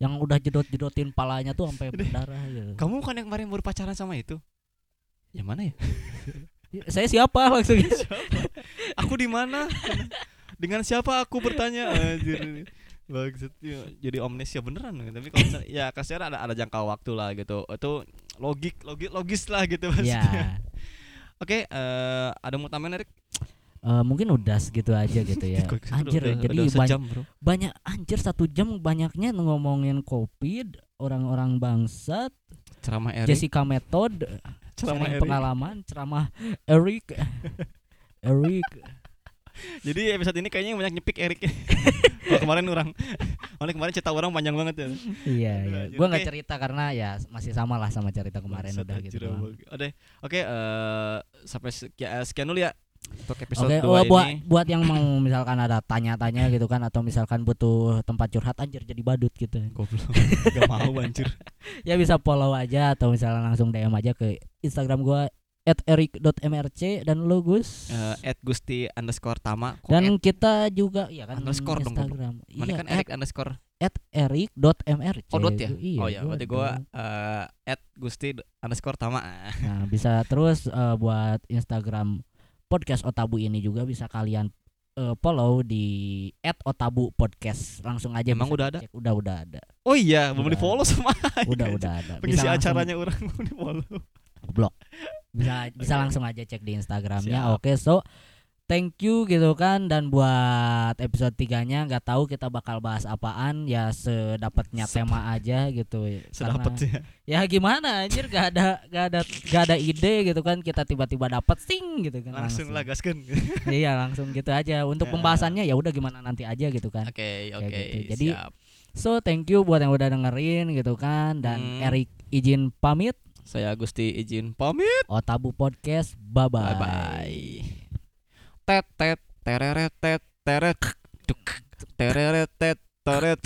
Yang udah jedot-jedotin palanya tuh sampai berdarah gitu. kamu kan yang kemarin baru pacaran sama itu yang mana ya Saya siapa langsung aku di mana dengan siapa aku bertanya? Anjir Bangsat ya, jadi omnesia beneran. Tapi kalau misalnya- ya kasihan ada ada jangka waktu lah gitu. Itu logik logik logis lah gitu maksudnya. Ya. oke eh, ada mau tambahin Erik? Eh, mungkin udah segitu aja gitu ya. Gitu, Anjir, udah- jadi udah banyak sejam bro. banyak anjir satu jam banyaknya ngomongin covid, orang-orang bangsat, ceramah Erik. Jessica Method, ceramah pengalaman, ceramah Eric, Eric. Jadi episode ini kayaknya banyak nyepik Erik Kalau kemarin orang Soalnya kemarin cerita orang panjang banget ya iya, iya. Gua nggak cerita karena ya masih sama lah sama cerita kemarin udah gitu. Oke, oke eh, sampai sekian, sekian dulu ya untuk episode Oke, 2 oh, buat ini. buat yang mau misalkan ada tanya-tanya gitu kan atau misalkan butuh tempat curhat anjir jadi badut gitu. Goblok. Gak mau anjir. Ya bisa follow aja atau misalnya langsung DM aja ke Instagram gua @eric.mrc dan lu Gus. Eh, at Gusti underscore Tama. Kok dan at? kita juga ya kan Underscore dong, Instagram. mana Iya, kan at, Erik underscore. at eric.mrc. Oh dot ya? Iya, oh ya, berarti gua dong. eh, at Gusti underscore Tama. Nah, bisa terus eh, buat Instagram podcast Otabu ini juga bisa kalian eh, follow di @otabu podcast. Langsung aja Emang bisa udah ada? dicek. Udah udah ada. Oh iya, belum di follow sama. Udah udah ada. Pengisi langsung- acaranya orang belum di follow. blok bisa bisa Oke. langsung aja cek di Instagramnya oke so thank you gitu kan dan buat episode tiganya nggak tahu kita bakal bahas apaan ya sedapatnya tema aja gitu Sedapat Karena- ya. gimana anjir gak ada gak ada gak ada ide gitu kan kita tiba-tiba dapat sing gitu kan Langsung lah gaskan. iya langsung gitu aja untuk Ya. pembahasannya ya udah gimana nanti aja gitu kan Oke, oke. gitu. Jadi, siap. so thank you buat yang udah dengerin gitu kan dan Hmm. Eric izin pamit saya Gusti izin pamit. Otabu podcast bye bye, Bye bye. Tet tet tereret tet teret duk tereret tet teret